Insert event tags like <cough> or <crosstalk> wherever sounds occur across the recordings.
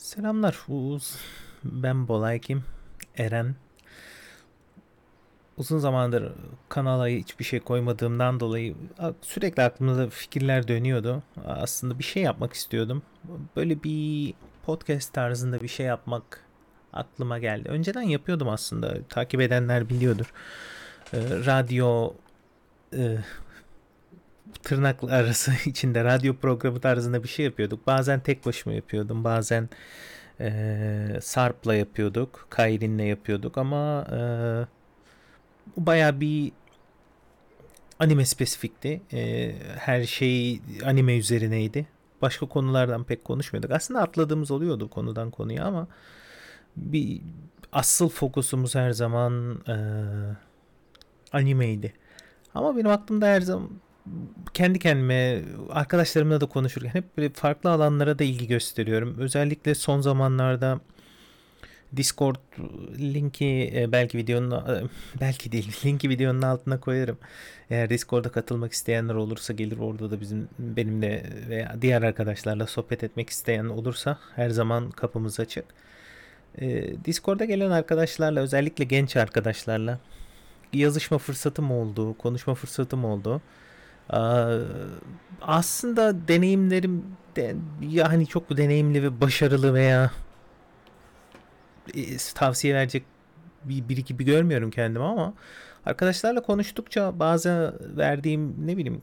Selamlar Uğuz. Ben Bolay Kim. Eren. Uzun zamandır kanala hiçbir şey koymadığımdan dolayı sürekli aklımda fikirler dönüyordu. Aslında bir şey yapmak istiyordum. Böyle bir podcast tarzında bir şey yapmak aklıma geldi. Önceden yapıyordum aslında. Takip edenler biliyordur. Ee, radyo e, tırnak arası <laughs> içinde radyo programı tarzında bir şey yapıyorduk. Bazen tek başıma yapıyordum. Bazen e, Sarp'la yapıyorduk. Kayrin'le yapıyorduk ama e, baya bir anime spesifikti. E, her şey anime üzerineydi. Başka konulardan pek konuşmuyorduk. Aslında atladığımız oluyordu konudan konuya ama bir asıl fokusumuz her zaman e, animeydi. Ama benim aklımda her zaman kendi kendime arkadaşlarımla da konuşurken hep böyle farklı alanlara da ilgi gösteriyorum. Özellikle son zamanlarda Discord linki e, belki videonun e, <laughs> belki değil <laughs> linki videonun altına koyarım. Eğer Discord'a katılmak isteyenler olursa gelir orada da bizim benimle veya diğer arkadaşlarla sohbet etmek isteyen olursa her zaman kapımız açık. E, Discord'a gelen arkadaşlarla özellikle genç arkadaşlarla yazışma fırsatım oldu, konuşma fırsatım oldu. Aslında deneyimlerim de, yani çok deneyimli ve başarılı veya e, tavsiye verecek bir biri gibi görmüyorum kendimi ama arkadaşlarla konuştukça bazı verdiğim ne bileyim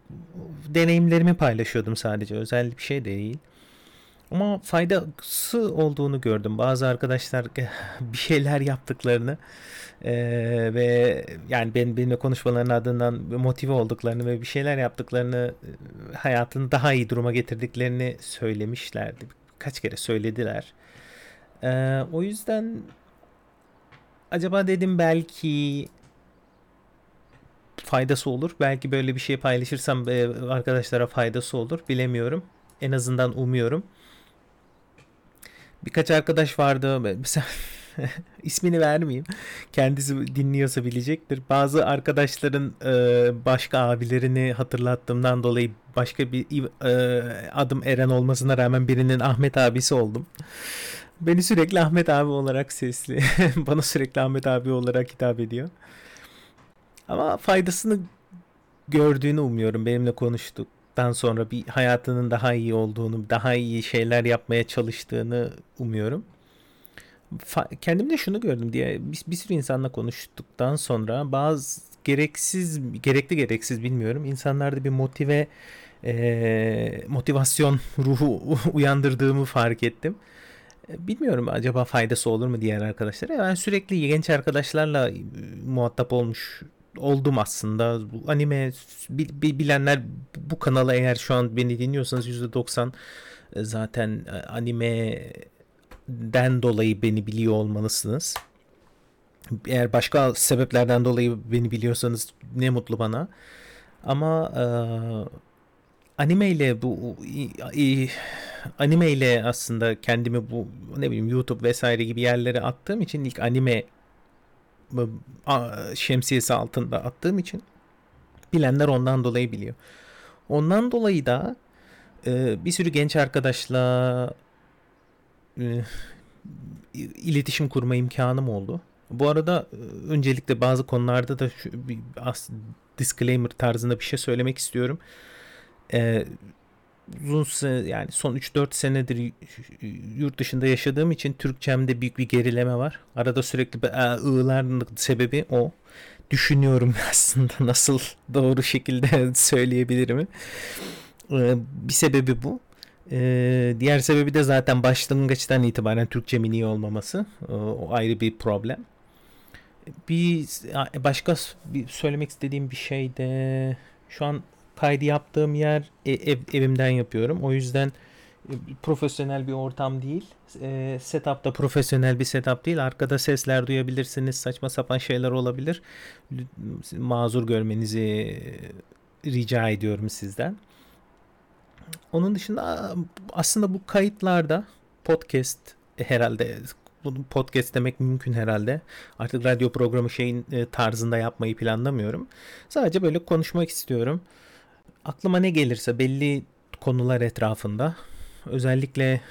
deneyimlerimi paylaşıyordum sadece özel bir şey değil. Ama faydası olduğunu gördüm. Bazı arkadaşlar <laughs> bir şeyler yaptıklarını e, ve yani ben benimle konuşmalarının ardından motive olduklarını ve bir şeyler yaptıklarını hayatını daha iyi duruma getirdiklerini söylemişlerdi. Kaç kere söylediler. E, o yüzden acaba dedim belki faydası olur. Belki böyle bir şey paylaşırsam arkadaşlara faydası olur. Bilemiyorum. En azından umuyorum birkaç arkadaş vardı. Mesela <laughs> ismini vermeyeyim. Kendisi dinliyorsa bilecektir. Bazı arkadaşların e, başka abilerini hatırlattığımdan dolayı başka bir e, adım Eren olmasına rağmen birinin Ahmet abisi oldum. Beni sürekli Ahmet abi olarak sesli. <laughs> Bana sürekli Ahmet abi olarak hitap ediyor. Ama faydasını gördüğünü umuyorum. Benimle konuştuk yaptıktan sonra bir hayatının daha iyi olduğunu, daha iyi şeyler yapmaya çalıştığını umuyorum. Fa- kendimde şunu gördüm diye bir, bir sürü insanla konuştuktan sonra bazı gereksiz gerekli gereksiz bilmiyorum insanlarda bir motive e, motivasyon <laughs> ruhu uyandırdığımı fark ettim. Bilmiyorum acaba faydası olur mu diğer arkadaşlara. Ben sürekli genç arkadaşlarla muhatap olmuş oldum aslında. Bu anime bilenler bu kanala eğer şu an beni dinliyorsanız %90 e, zaten e, animeden dolayı beni biliyor olmalısınız. Eğer başka sebeplerden dolayı beni biliyorsanız ne mutlu bana. Ama e, anime ile bu e, anime ile aslında kendimi bu ne bileyim YouTube vesaire gibi yerlere attığım için ilk anime şemsiyesi altında attığım için bilenler ondan dolayı biliyor. Ondan dolayı da e, bir sürü genç arkadaşla e, iletişim kurma imkanım oldu. Bu arada e, öncelikle bazı konularda da şu, bir disclaimer tarzında bir şey söylemek istiyorum. E, uzun yani son 3-4 senedir yurt dışında yaşadığım için Türkçemde büyük bir gerileme var. Arada sürekli ı'ların sebebi o. Düşünüyorum <laughs> aslında nasıl doğru şekilde <laughs> söyleyebilirim. Bir sebebi bu. Diğer sebebi de zaten başlangıçtan itibaren Türkçemin iyi olmaması. O ayrı bir problem. Bir başka bir söylemek istediğim bir şey de şu an kaydı yaptığım yer e, ev, evimden yapıyorum. O yüzden e, profesyonel bir ortam değil. E, setup da profesyonel bir setup değil. Arkada sesler duyabilirsiniz. Saçma sapan şeyler olabilir. Mazur görmenizi rica ediyorum sizden. Onun dışında aslında bu kayıtlarda podcast herhalde bunu podcast demek mümkün herhalde. Artık radyo programı şeyin tarzında yapmayı planlamıyorum. Sadece böyle konuşmak istiyorum aklıma ne gelirse belli konular etrafında özellikle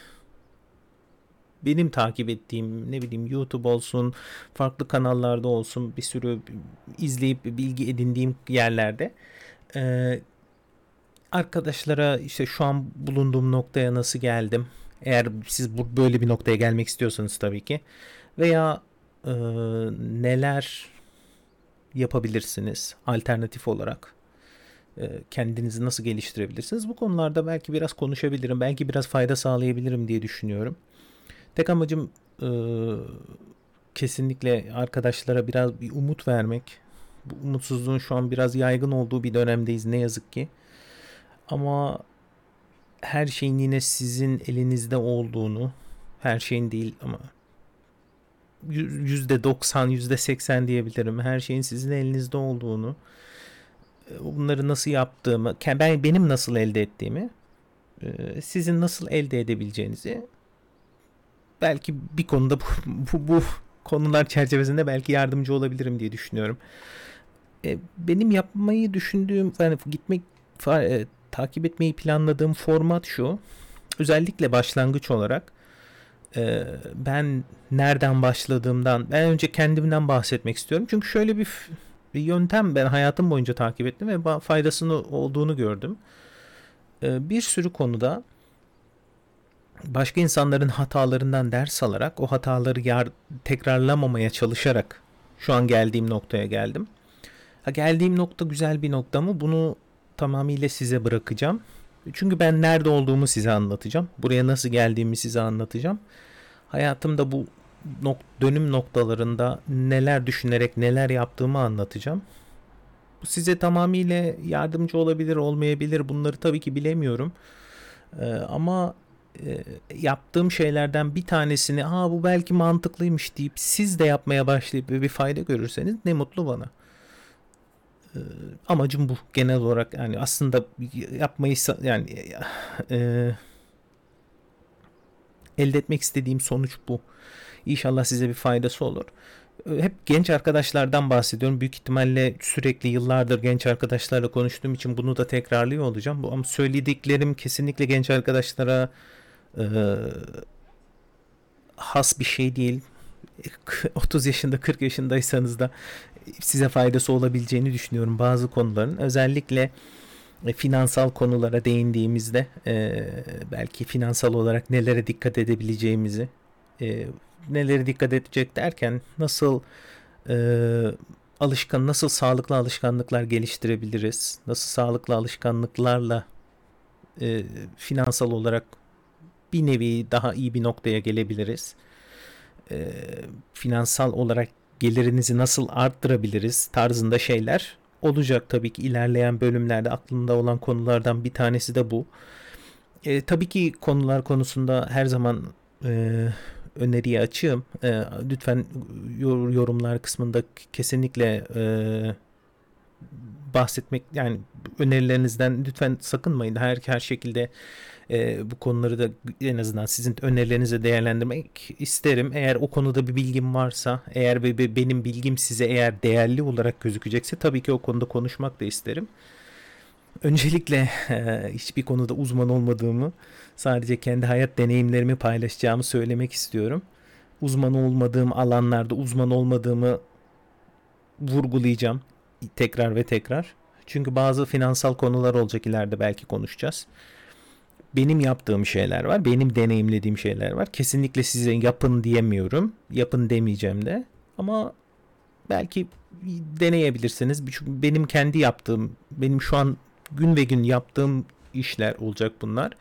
benim takip ettiğim ne bileyim YouTube olsun, farklı kanallarda olsun bir sürü izleyip bilgi edindiğim yerlerde e, arkadaşlara işte şu an bulunduğum noktaya nasıl geldim? Eğer siz bu böyle bir noktaya gelmek istiyorsanız tabii ki veya e, neler yapabilirsiniz alternatif olarak kendinizi nasıl geliştirebilirsiniz? Bu konularda belki biraz konuşabilirim, belki biraz fayda sağlayabilirim diye düşünüyorum. Tek amacım e, kesinlikle arkadaşlara biraz bir umut vermek. Bu umutsuzluğun şu an biraz yaygın olduğu bir dönemdeyiz ne yazık ki. Ama her şeyin yine sizin elinizde olduğunu, her şeyin değil ama yüzde doksan, yüzde seksen diyebilirim. Her şeyin sizin elinizde olduğunu, e, bunları nasıl yaptığımı, ben benim nasıl elde ettiğimi, e, sizin nasıl elde edebileceğinizi belki bir konuda bu, bu, bu konular çerçevesinde belki yardımcı olabilirim diye düşünüyorum. E, benim yapmayı düşündüğüm, yani gitmek, takip etmeyi planladığım format şu. Özellikle başlangıç olarak e, ben nereden başladığımdan ben önce kendimden bahsetmek istiyorum. Çünkü şöyle bir, bir yöntem ben hayatım boyunca takip ettim ve faydasını olduğunu gördüm. E, bir sürü konuda başka insanların hatalarından ders alarak o hataları yar, tekrarlamamaya çalışarak şu an geldiğim noktaya geldim. Ha, geldiğim nokta güzel bir nokta mı? Bunu tamamıyla size bırakacağım. Çünkü ben nerede olduğumu size anlatacağım. Buraya nasıl geldiğimi size anlatacağım. Hayatımda bu nok dönüm noktalarında neler düşünerek neler yaptığımı anlatacağım. Bu size tamamıyla yardımcı olabilir, olmayabilir. Bunları tabii ki bilemiyorum. Ee, ama e, yaptığım şeylerden bir tanesini, "Ha bu belki mantıklıymış." deyip siz de yapmaya başlayıp bir fayda görürseniz ne mutlu bana. Ee, amacım bu genel olarak yani aslında yapmayı yani e, elde etmek istediğim sonuç bu. İnşallah size bir faydası olur. Ee, hep genç arkadaşlardan bahsediyorum. Büyük ihtimalle sürekli yıllardır genç arkadaşlarla konuştuğum için bunu da tekrarlıyor olacağım. Ama söylediklerim kesinlikle genç arkadaşlara e, has bir şey değil. <laughs> 30 yaşında 40 yaşındaysanız da size faydası olabileceğini düşünüyorum bazı konuların. Özellikle e, finansal konulara değindiğimizde e, belki finansal olarak nelere dikkat edebileceğimizi e, nelere dikkat edecek derken nasıl alışkan nasıl sağlıklı alışkanlıklar geliştirebiliriz nasıl sağlıklı alışkanlıklarla finansal olarak bir nevi daha iyi bir noktaya gelebiliriz finansal olarak gelirinizi nasıl arttırabiliriz tarzında şeyler olacak tabii ki ilerleyen bölümlerde aklımda olan konulardan bir tanesi de bu. E, tabii ki konular konusunda her zaman e, öneriye açığım. E, lütfen yorumlar kısmında kesinlikle e, bahsetmek yani önerilerinizden lütfen sakınmayın. Her her şekilde e, bu konuları da en azından sizin önerilerinizi değerlendirmek isterim. Eğer o konuda bir bilgim varsa, eğer be, benim bilgim size eğer değerli olarak gözükecekse tabii ki o konuda konuşmak da isterim. Öncelikle e, hiçbir konuda uzman olmadığımı, sadece kendi hayat deneyimlerimi paylaşacağımı söylemek istiyorum. Uzman olmadığım alanlarda uzman olmadığımı vurgulayacağım tekrar ve tekrar. Çünkü bazı finansal konular olacak ileride belki konuşacağız benim yaptığım şeyler var. Benim deneyimlediğim şeyler var. Kesinlikle size yapın diyemiyorum. Yapın demeyeceğim de. Ama belki deneyebilirsiniz. Çünkü benim kendi yaptığım, benim şu an gün ve gün yaptığım işler olacak bunlar.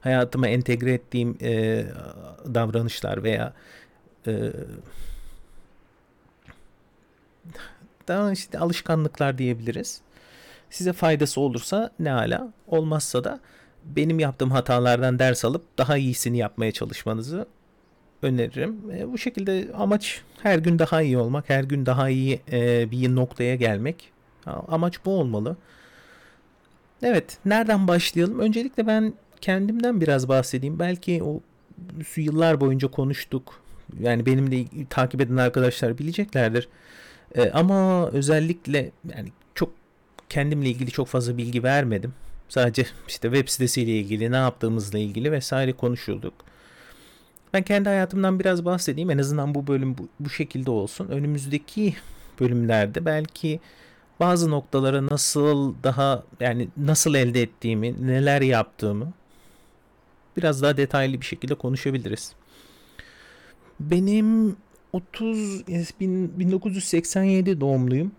Hayatıma entegre ettiğim e, davranışlar veya e, daha işte alışkanlıklar diyebiliriz. Size faydası olursa ne ala, olmazsa da benim yaptığım hatalardan ders alıp daha iyisini yapmaya çalışmanızı öneririm. E, bu şekilde amaç her gün daha iyi olmak, her gün daha iyi e, bir noktaya gelmek. Amaç bu olmalı. Evet, nereden başlayalım? Öncelikle ben kendimden biraz bahsedeyim. Belki o yıllar boyunca konuştuk. Yani benimle takip eden arkadaşlar bileceklerdir. E, ama özellikle yani çok kendimle ilgili çok fazla bilgi vermedim. Sadece işte web sitesiyle ilgili ne yaptığımızla ilgili vesaire konuşuyorduk. Ben kendi hayatımdan biraz bahsedeyim. En azından bu bölüm bu, bu şekilde olsun. Önümüzdeki bölümlerde belki bazı noktalara nasıl daha yani nasıl elde ettiğimi, neler yaptığımı biraz daha detaylı bir şekilde konuşabiliriz. Benim 30 1987 doğumluyum.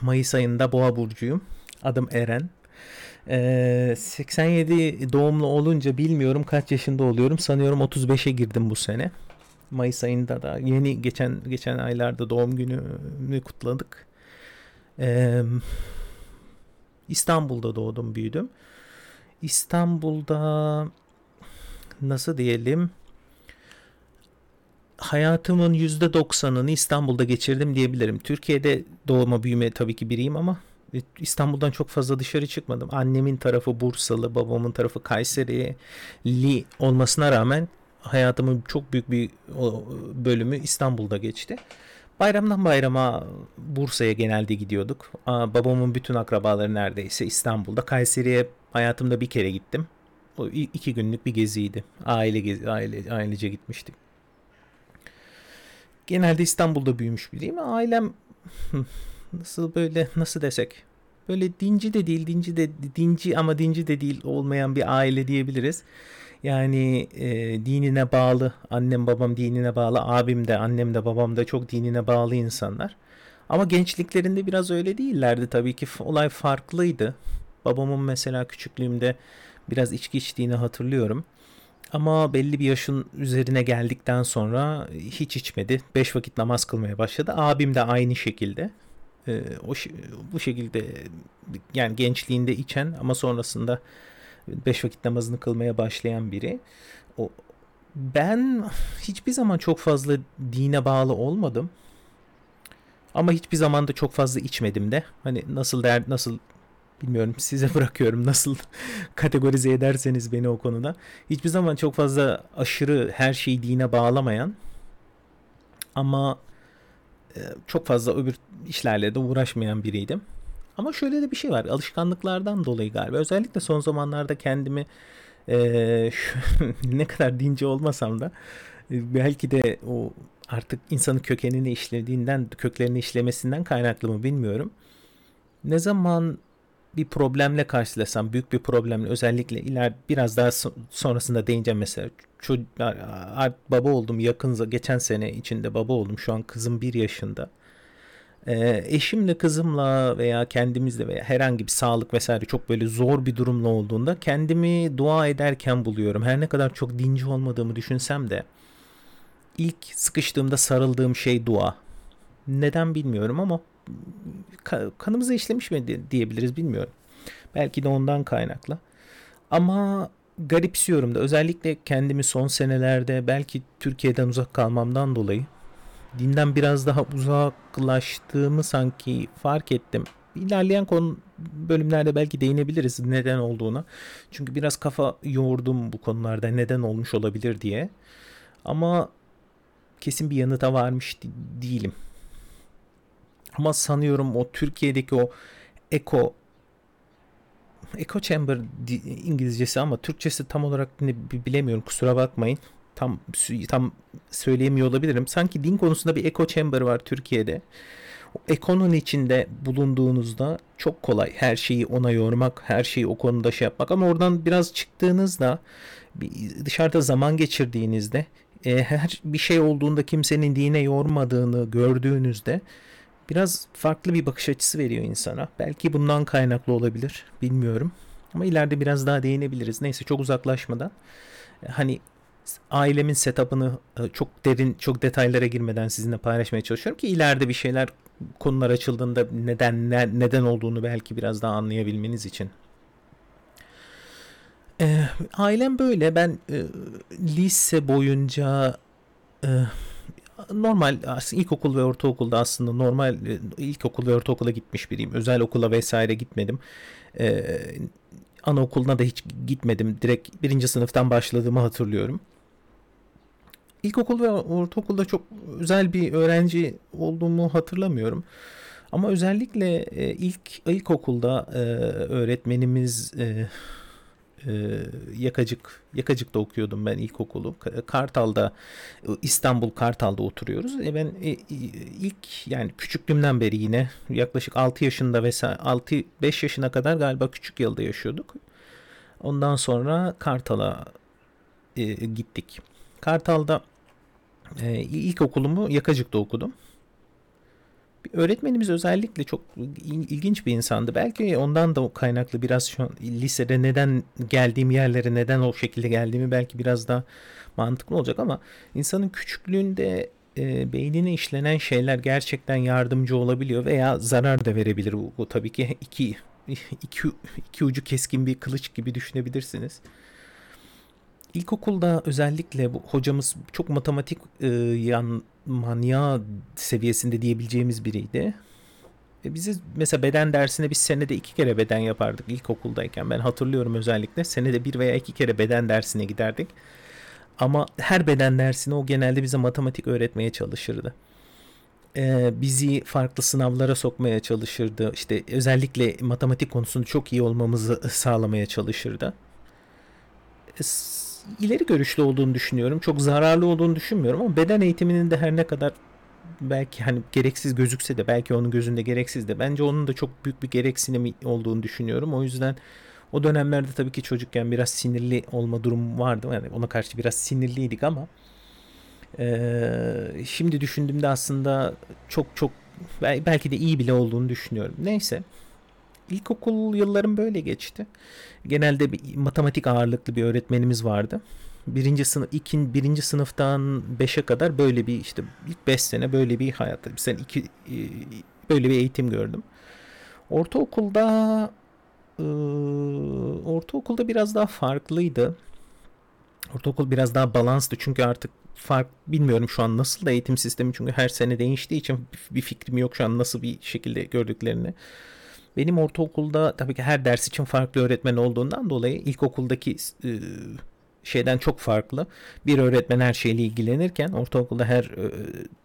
Mayıs ayında Boğa burcuyum. Adım Eren. Ee, 87 doğumlu olunca bilmiyorum kaç yaşında oluyorum. Sanıyorum 35'e girdim bu sene. Mayıs ayında da yeni geçen geçen aylarda doğum günümü kutladık. İstanbul'da doğdum, büyüdüm. İstanbul'da nasıl diyelim hayatımın %90'ını İstanbul'da geçirdim diyebilirim. Türkiye'de doğma büyüme tabii ki biriyim ama e, İstanbul'dan çok fazla dışarı çıkmadım. Annemin tarafı Bursalı, babamın tarafı Kayserili olmasına rağmen hayatımın çok büyük bir bölümü İstanbul'da geçti. Bayramdan bayrama Bursa'ya genelde gidiyorduk. babamın bütün akrabaları neredeyse İstanbul'da. Kayseri'ye hayatımda bir kere gittim. O iki günlük bir geziydi. Aile gezi, aile ailece gitmiştik. Genelde İstanbul'da büyümüş biriyim. Ailem <laughs> nasıl böyle nasıl desek böyle dinci de değil dinci de dinci ama dinci de değil olmayan bir aile diyebiliriz. Yani e, dinine bağlı annem babam dinine bağlı abim de annem de babam da çok dinine bağlı insanlar. Ama gençliklerinde biraz öyle değillerdi tabii ki olay farklıydı. Babamın mesela küçüklüğümde biraz içki içtiğini hatırlıyorum. Ama belli bir yaşın üzerine geldikten sonra hiç içmedi. Beş vakit namaz kılmaya başladı. Abim de aynı şekilde. Ee, o bu şekilde yani gençliğinde içen ama sonrasında beş vakit namazını kılmaya başlayan biri. O ben hiçbir zaman çok fazla dine bağlı olmadım. Ama hiçbir zaman da çok fazla içmedim de. Hani nasıl der nasıl bilmiyorum size <laughs> bırakıyorum nasıl <laughs> kategorize ederseniz beni o konuda. Hiçbir zaman çok fazla aşırı her şeyi dine bağlamayan ama e, çok fazla öbür işlerle de uğraşmayan biriydim. Ama şöyle de bir şey var. Alışkanlıklardan dolayı galiba. Özellikle son zamanlarda kendimi e, şu, <laughs> ne kadar dinci olmasam da e, belki de o artık insanın kökenini işlediğinden, köklerini işlemesinden kaynaklı mı bilmiyorum. Ne zaman bir problemle karşılaşsam, büyük bir problemle özellikle iler biraz daha sonrasında değineceğim mesela. Çocuk, baba oldum yakın geçen sene içinde baba oldum. Şu an kızım bir yaşında. Ee, eşimle kızımla veya kendimizle veya herhangi bir sağlık vesaire çok böyle zor bir durumla olduğunda kendimi dua ederken buluyorum. Her ne kadar çok dinci olmadığımı düşünsem de ilk sıkıştığımda sarıldığım şey dua. Neden bilmiyorum ama kanımıza işlemiş mi diyebiliriz bilmiyorum. Belki de ondan kaynaklı. Ama garipsiyorum da özellikle kendimi son senelerde belki Türkiye'den uzak kalmamdan dolayı dinden biraz daha uzaklaştığımı sanki fark ettim. İlerleyen konu bölümlerde belki değinebiliriz neden olduğuna. Çünkü biraz kafa yoğurdum bu konularda neden olmuş olabilir diye. Ama kesin bir yanıta varmış değilim. Ama sanıyorum o Türkiye'deki o eco echo chamber İngilizcesi ama Türkçesi tam olarak ne bilemiyorum kusura bakmayın. Tam tam söyleyemiyor olabilirim. Sanki din konusunda bir echo chamber var Türkiye'de. O ekonun içinde bulunduğunuzda çok kolay her şeyi ona yormak, her şeyi o konuda şey yapmak ama oradan biraz çıktığınızda dışarıda zaman geçirdiğinizde her bir şey olduğunda kimsenin dine yormadığını gördüğünüzde biraz farklı bir bakış açısı veriyor insana. Belki bundan kaynaklı olabilir. Bilmiyorum. Ama ileride biraz daha değinebiliriz. Neyse çok uzaklaşmadan. E, hani ailemin setup'ını e, çok derin, çok detaylara girmeden sizinle paylaşmaya çalışıyorum ki ileride bir şeyler konular açıldığında neden ne, neden olduğunu belki biraz daha anlayabilmeniz için. E, ailem böyle. Ben e, lise boyunca e, normal aslında ilkokul ve ortaokulda aslında normal e, ilkokul ve ortaokula gitmiş biriyim. Özel okula vesaire gitmedim. Ee, anaokuluna da hiç gitmedim. Direkt birinci sınıftan başladığımı hatırlıyorum. İlkokul ve ortaokulda çok özel bir öğrenci olduğumu hatırlamıyorum. Ama özellikle e, ilk ilkokulda e, öğretmenimiz e, Yakacık Yakacık'ta okuyordum ben ilkokulu. Kartal'da İstanbul Kartal'da oturuyoruz. E ben e, ilk yani küçüklüğümden beri yine yaklaşık 6 yaşında vesaire 6 5 yaşına kadar galiba küçük yılda yaşıyorduk. Ondan sonra Kartal'a e, gittik. Kartal'da e, ilkokulumu Yakacık'ta okudum. Öğretmenimiz özellikle çok ilginç bir insandı. Belki ondan da kaynaklı biraz şu an lisede neden geldiğim yerlere neden o şekilde geldiğimi belki biraz daha mantıklı olacak ama insanın küçüklüğünde e, beynine işlenen şeyler gerçekten yardımcı olabiliyor veya zarar da verebilir. Bu, bu tabii ki iki, <laughs> iki, iki ucu keskin bir kılıç gibi düşünebilirsiniz. İlkokulda özellikle bu hocamız çok matematik e, yan manya seviyesinde diyebileceğimiz biriydi. E bizi mesela beden dersine biz senede iki kere beden yapardık ilkokuldayken. Ben hatırlıyorum özellikle senede bir veya iki kere beden dersine giderdik. Ama her beden dersine o genelde bize matematik öğretmeye çalışırdı. Ee, bizi farklı sınavlara sokmaya çalışırdı. İşte özellikle matematik konusunda çok iyi olmamızı sağlamaya çalışırdı. E, ileri görüşlü olduğunu düşünüyorum. Çok zararlı olduğunu düşünmüyorum ama beden eğitiminin de her ne kadar belki hani gereksiz gözükse de belki onun gözünde gereksiz de bence onun da çok büyük bir gereksinim olduğunu düşünüyorum. O yüzden o dönemlerde tabii ki çocukken biraz sinirli olma durumu vardı. Yani ona karşı biraz sinirliydik ama e, şimdi düşündüğümde aslında çok çok belki de iyi bile olduğunu düşünüyorum. Neyse. İlkokul yıllarım böyle geçti. Genelde bir matematik ağırlıklı bir öğretmenimiz vardı. Birinci sınıf, ikin, birinci sınıftan beşe kadar böyle bir işte ilk beş sene böyle bir hayat. Sen iki e, böyle bir eğitim gördüm. Ortaokulda e, ortaokulda biraz daha farklıydı. Ortaokul biraz daha balanslı çünkü artık fark bilmiyorum şu an nasıl da eğitim sistemi çünkü her sene değiştiği için bir fikrim yok şu an nasıl bir şekilde gördüklerini. Benim ortaokulda tabii ki her ders için farklı öğretmen olduğundan dolayı ilkokuldaki e, şeyden çok farklı. Bir öğretmen her şeyle ilgilenirken ortaokulda her e,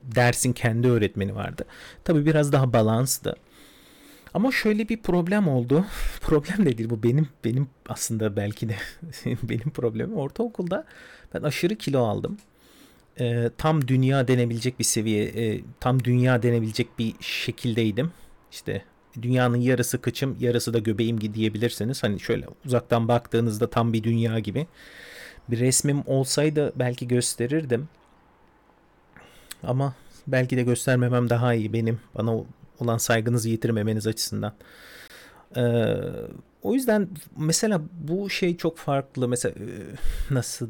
dersin kendi öğretmeni vardı. Tabii biraz daha balanslı. Ama şöyle bir problem oldu. <laughs> problem de değil bu benim benim aslında belki de <laughs> benim problemim. Ortaokulda ben aşırı kilo aldım. E, tam dünya denebilecek bir seviye, e, tam dünya denebilecek bir şekildeydim. İşte dünyanın yarısı kıçım yarısı da göbeğim diyebilirsiniz. Hani şöyle uzaktan baktığınızda tam bir dünya gibi. Bir resmim olsaydı belki gösterirdim. Ama belki de göstermemem daha iyi benim bana olan saygınızı yitirmemeniz açısından. Ee, o yüzden mesela bu şey çok farklı. Mesela e, nasıl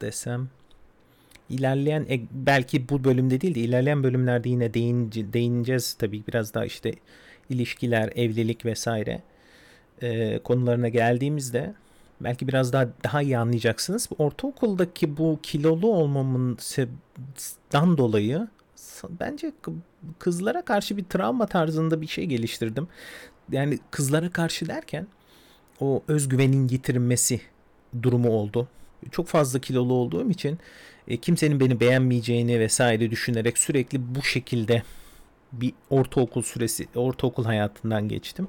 desem ilerleyen e, belki bu bölümde değil de ilerleyen bölümlerde yine değince, değineceğiz tabii biraz daha işte ilişkiler, evlilik vesaire e, konularına geldiğimizde belki biraz daha daha iyi anlayacaksınız. Ortaokuldaki bu kilolu olmamın dan dolayı bence kızlara karşı bir travma tarzında bir şey geliştirdim. Yani kızlara karşı derken o özgüvenin yitirilmesi durumu oldu. Çok fazla kilolu olduğum için e, kimsenin beni beğenmeyeceğini vesaire düşünerek sürekli bu şekilde bir ortaokul süresi, ortaokul hayatından geçtim.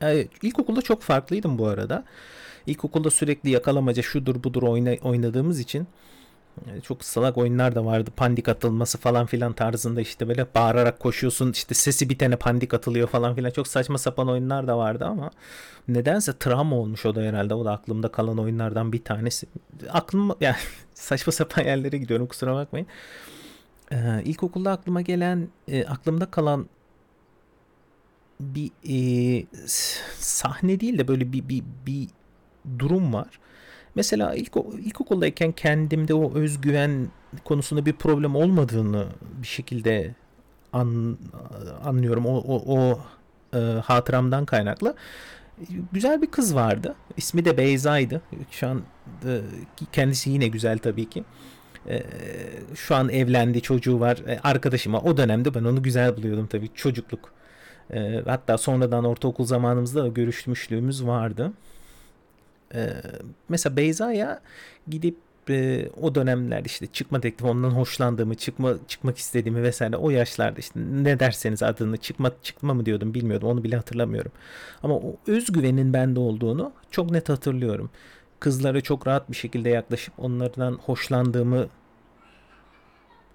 Evet, ilkokulda çok farklıydım bu arada. İlkokulda sürekli yakalamaca şudur budur oyna, oynadığımız için çok salak oyunlar da vardı. Pandik atılması falan filan tarzında işte böyle bağırarak koşuyorsun. işte sesi bitene pandik atılıyor falan filan. Çok saçma sapan oyunlar da vardı ama nedense travma olmuş o da herhalde. O da aklımda kalan oyunlardan bir tanesi. Aklım yani <laughs> saçma sapan yerlere gidiyorum kusura bakmayın. Ee, ilkokulda aklıma gelen, e, aklımda kalan bir e, sahne değil de böyle bir, bir, bir durum var. Mesela ilk ilkokuldayken kendimde o özgüven konusunda bir problem olmadığını bir şekilde an, anlıyorum. O, o, o e, hatıramdan kaynaklı. Güzel bir kız vardı. İsmi de Beyza'ydı. Şu an e, kendisi yine güzel tabii ki. E, şu an evlendi, çocuğu var. E, arkadaşıma o dönemde ben onu güzel buluyordum tabii çocukluk. E, hatta sonradan ortaokul zamanımızda görüşmüşlüğümüz vardı. Ee, mesela Beyza'ya gidip e, o dönemler işte çıkma teklifi ondan hoşlandığımı, çıkma çıkmak istediğimi vesaire o yaşlarda işte ne derseniz adını çıkma çıkma mı diyordum bilmiyordum onu bile hatırlamıyorum. Ama o özgüvenin bende olduğunu çok net hatırlıyorum. Kızlara çok rahat bir şekilde yaklaşıp onlardan hoşlandığımı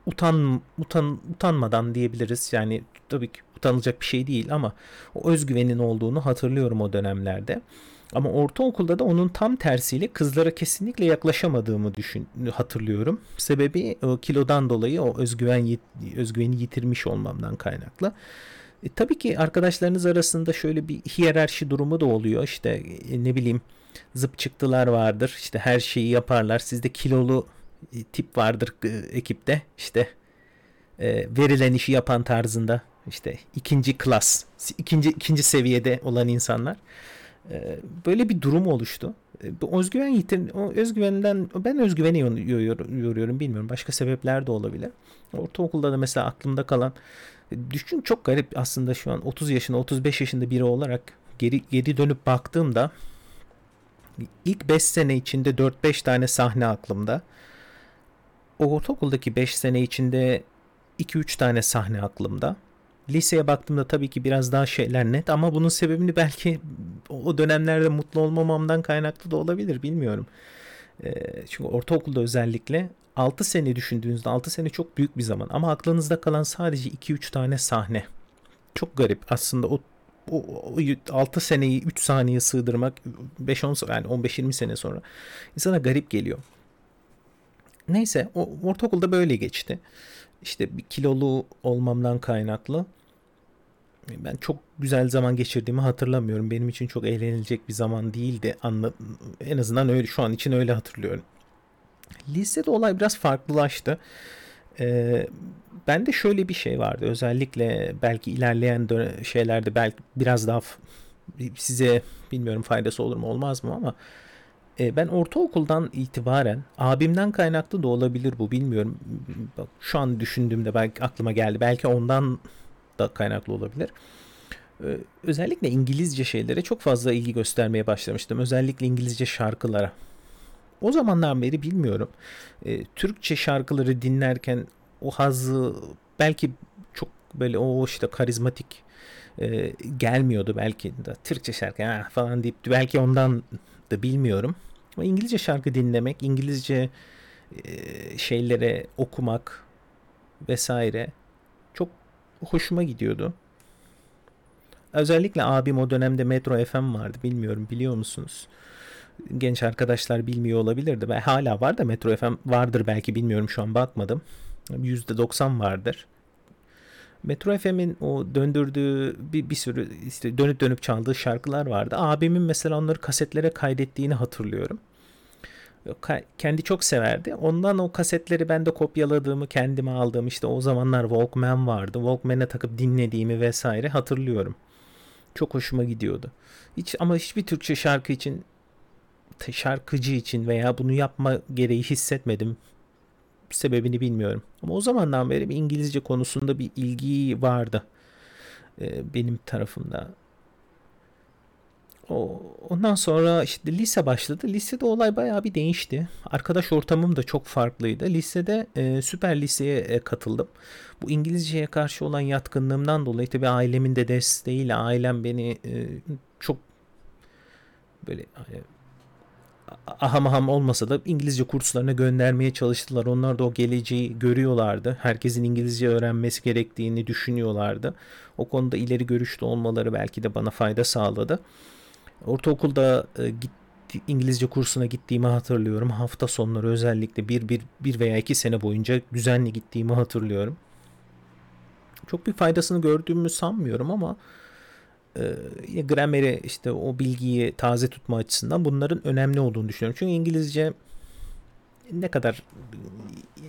utan, utan utanmadan diyebiliriz. Yani tabii ki utanılacak bir şey değil ama o özgüvenin olduğunu hatırlıyorum o dönemlerde. Ama ortaokulda da onun tam tersiyle kızlara kesinlikle yaklaşamadığımı düşün hatırlıyorum. Sebebi o kilodan dolayı o özgüven özgüveni yitirmiş olmamdan kaynaklı. E, tabii ki arkadaşlarınız arasında şöyle bir hiyerarşi durumu da oluyor. İşte e, ne bileyim zıp çıktılar vardır. İşte her şeyi yaparlar. Sizde kilolu e, tip vardır e, ekipte. İşte e, verilen işi yapan tarzında işte ikinci klas, ikinci ikinci seviyede olan insanlar. Ee, böyle bir durum oluştu. Ee, bu özgüven yitir, o özgüvenden ben özgüveni yoruyorum bilmiyorum. Başka sebepler de olabilir. Ortaokulda da mesela aklımda kalan düşün çok garip aslında şu an 30 yaşında 35 yaşında biri olarak geri geri dönüp baktığımda ilk 5 sene içinde 4-5 tane sahne aklımda. O ortaokuldaki 5 sene içinde 2-3 tane sahne aklımda. Liseye baktığımda tabii ki biraz daha şeyler net ama bunun sebebini belki o dönemlerde mutlu olmamamdan kaynaklı da olabilir bilmiyorum. E, çünkü ortaokulda özellikle 6 sene düşündüğünüzde 6 sene çok büyük bir zaman ama aklınızda kalan sadece 2-3 tane sahne. Çok garip aslında o o, o 6 seneyi 3 saniye sığdırmak 5-10 yani 15-20 sene sonra insana garip geliyor. Neyse o ortaokulda böyle geçti. İşte bir kilolu olmamdan kaynaklı ben çok güzel zaman geçirdiğimi hatırlamıyorum. Benim için çok eğlenilecek bir zaman değildi. Anla, en azından öyle şu an için öyle hatırlıyorum. Lisede olay biraz farklılaştı. Ee, ben de şöyle bir şey vardı. Özellikle belki ilerleyen şeylerde belki biraz daha size bilmiyorum faydası olur mu olmaz mı ama e, ben ortaokuldan itibaren abimden kaynaklı da olabilir bu bilmiyorum. Şu an düşündüğümde belki aklıma geldi. Belki ondan da kaynaklı olabilir. Ee, özellikle İngilizce şeylere çok fazla ilgi göstermeye başlamıştım. Özellikle İngilizce şarkılara. O zamandan beri bilmiyorum. E, Türkçe şarkıları dinlerken o hazı belki çok böyle o işte karizmatik e, gelmiyordu belki de Türkçe şarkı ha, falan deyip belki ondan da bilmiyorum. Ama İngilizce şarkı dinlemek, İngilizce e, şeylere okumak vesaire hoşuma gidiyordu. Özellikle abim o dönemde Metro FM vardı. Bilmiyorum biliyor musunuz? Genç arkadaşlar bilmiyor olabilirdi. Ben hala var da Metro FM vardır belki bilmiyorum şu an bakmadım. %90 vardır. Metro FM'in o döndürdüğü bir, bir sürü işte dönüp dönüp çaldığı şarkılar vardı. Abimin mesela onları kasetlere kaydettiğini hatırlıyorum kendi çok severdi. Ondan o kasetleri ben de kopyaladığımı, kendime aldığım işte o zamanlar Walkman vardı. Walkman'e takıp dinlediğimi vesaire hatırlıyorum. Çok hoşuma gidiyordu. Hiç ama hiçbir Türkçe şarkı için şarkıcı için veya bunu yapma gereği hissetmedim. Sebebini bilmiyorum. Ama o zamandan beri bir İngilizce konusunda bir ilgi vardı. Benim tarafımda. O, ondan sonra işte lise başladı. Lisede olay bayağı bir değişti. Arkadaş ortamım da çok farklıydı. Lisede e, süper liseye e, katıldım. Bu İngilizceye karşı olan yatkınlığımdan dolayı tabii ailemin de desteğiyle ailem beni e, çok böyle e, aham aham olmasa da İngilizce kurslarına göndermeye çalıştılar. Onlar da o geleceği görüyorlardı. Herkesin İngilizce öğrenmesi gerektiğini düşünüyorlardı. O konuda ileri görüşlü olmaları belki de bana fayda sağladı. Ortaokulda e, gitti, İngilizce kursuna gittiğimi hatırlıyorum. Hafta sonları özellikle bir, bir, bir veya iki sene boyunca düzenli gittiğimi hatırlıyorum. Çok bir faydasını gördüğümü sanmıyorum ama e, grameri işte o bilgiyi taze tutma açısından bunların önemli olduğunu düşünüyorum. Çünkü İngilizce ne kadar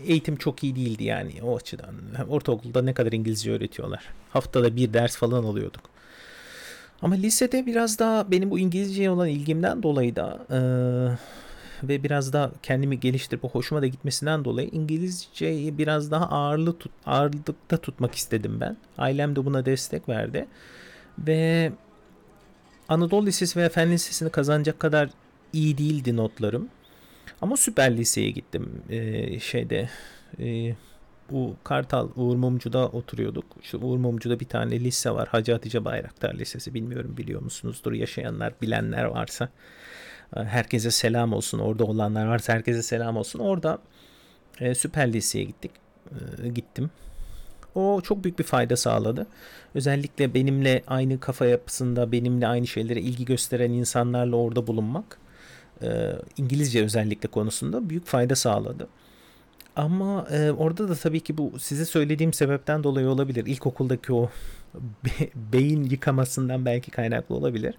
eğitim çok iyi değildi yani o açıdan. Ortaokulda ne kadar İngilizce öğretiyorlar. Haftada bir ders falan alıyorduk. Ama lisede biraz daha benim bu İngilizceye olan ilgimden dolayı da e, ve biraz daha kendimi geliştirip hoşuma da gitmesinden dolayı İngilizceyi biraz daha ağırlı tut, ağırlıkta tutmak istedim ben. Ailem de buna destek verdi. Ve Anadolu Lisesi veya Fen Lisesi'ni kazanacak kadar iyi değildi notlarım. Ama süper liseye gittim. Ee, şeyde e, bu Kartal Uğur Mumcu'da oturuyorduk. İşte Uğur Mumcu'da bir tane lise var. Hacı Hatice Bayraktar Lisesi. Bilmiyorum biliyor musunuzdur yaşayanlar, bilenler varsa. Ee, herkese selam olsun. Orada olanlar varsa herkese selam olsun. Orada e, süper liseye gittik. E, gittim. O çok büyük bir fayda sağladı. Özellikle benimle aynı kafa yapısında, benimle aynı şeylere ilgi gösteren insanlarla orada bulunmak e, İngilizce özellikle konusunda büyük fayda sağladı. Ama e, orada da tabii ki bu size söylediğim sebepten dolayı olabilir. İlkokuldaki o <laughs> be, beyin yıkamasından belki kaynaklı olabilir.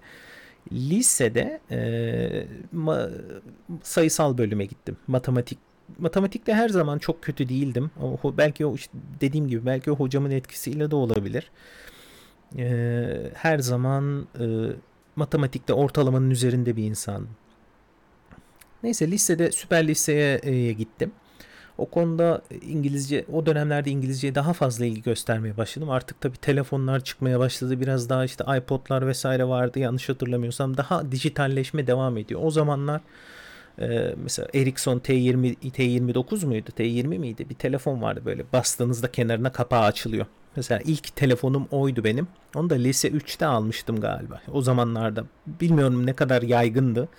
Lisede e, ma, sayısal bölüme gittim. Matematik matematikte her zaman çok kötü değildim. O, belki o işte dediğim gibi belki o hocamın etkisiyle de olabilir. E, her zaman e, matematikte ortalamanın üzerinde bir insan. Neyse lisede süper liseye e, gittim. O konuda İngilizce o dönemlerde İngilizceye daha fazla ilgi göstermeye başladım. Artık tabii telefonlar çıkmaya başladı. Biraz daha işte iPod'lar vesaire vardı yanlış hatırlamıyorsam. Daha dijitalleşme devam ediyor. O zamanlar e, mesela Ericsson T20 T29 muydu? T20 miydi? Bir telefon vardı böyle bastığınızda kenarına kapağı açılıyor. Mesela ilk telefonum oydu benim. Onu da lise 3'te almıştım galiba. O zamanlarda bilmiyorum ne kadar yaygındı.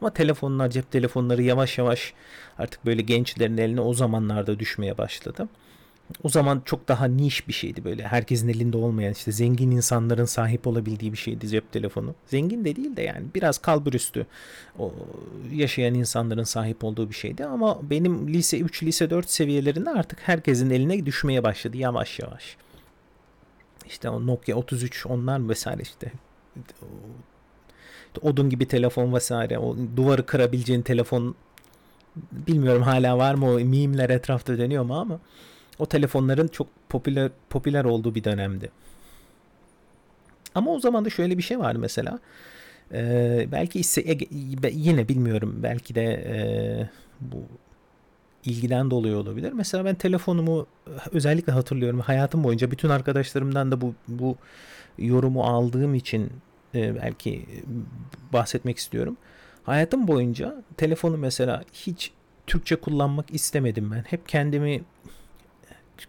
Ama telefonlar, cep telefonları yavaş yavaş artık böyle gençlerin eline o zamanlarda düşmeye başladı. O zaman çok daha niş bir şeydi böyle. Herkesin elinde olmayan işte zengin insanların sahip olabildiği bir şeydi cep telefonu. Zengin de değil de yani biraz kalburüstü o yaşayan insanların sahip olduğu bir şeydi. Ama benim lise 3, lise 4 seviyelerinde artık herkesin eline düşmeye başladı yavaş yavaş. İşte o Nokia 33 onlar vesaire işte odun gibi telefon vesaire o duvarı kırabileceğin telefon bilmiyorum hala var mı o mimler etrafta dönüyor mu ama o telefonların çok popüler popüler olduğu bir dönemdi. Ama o zaman da şöyle bir şey vardı mesela. Ee, belki ise, yine bilmiyorum belki de e, bu ilgiden dolayı olabilir. Mesela ben telefonumu özellikle hatırlıyorum. Hayatım boyunca bütün arkadaşlarımdan da bu bu yorumu aldığım için e, belki bahsetmek istiyorum. Hayatım boyunca telefonu mesela hiç Türkçe kullanmak istemedim ben. Hep kendimi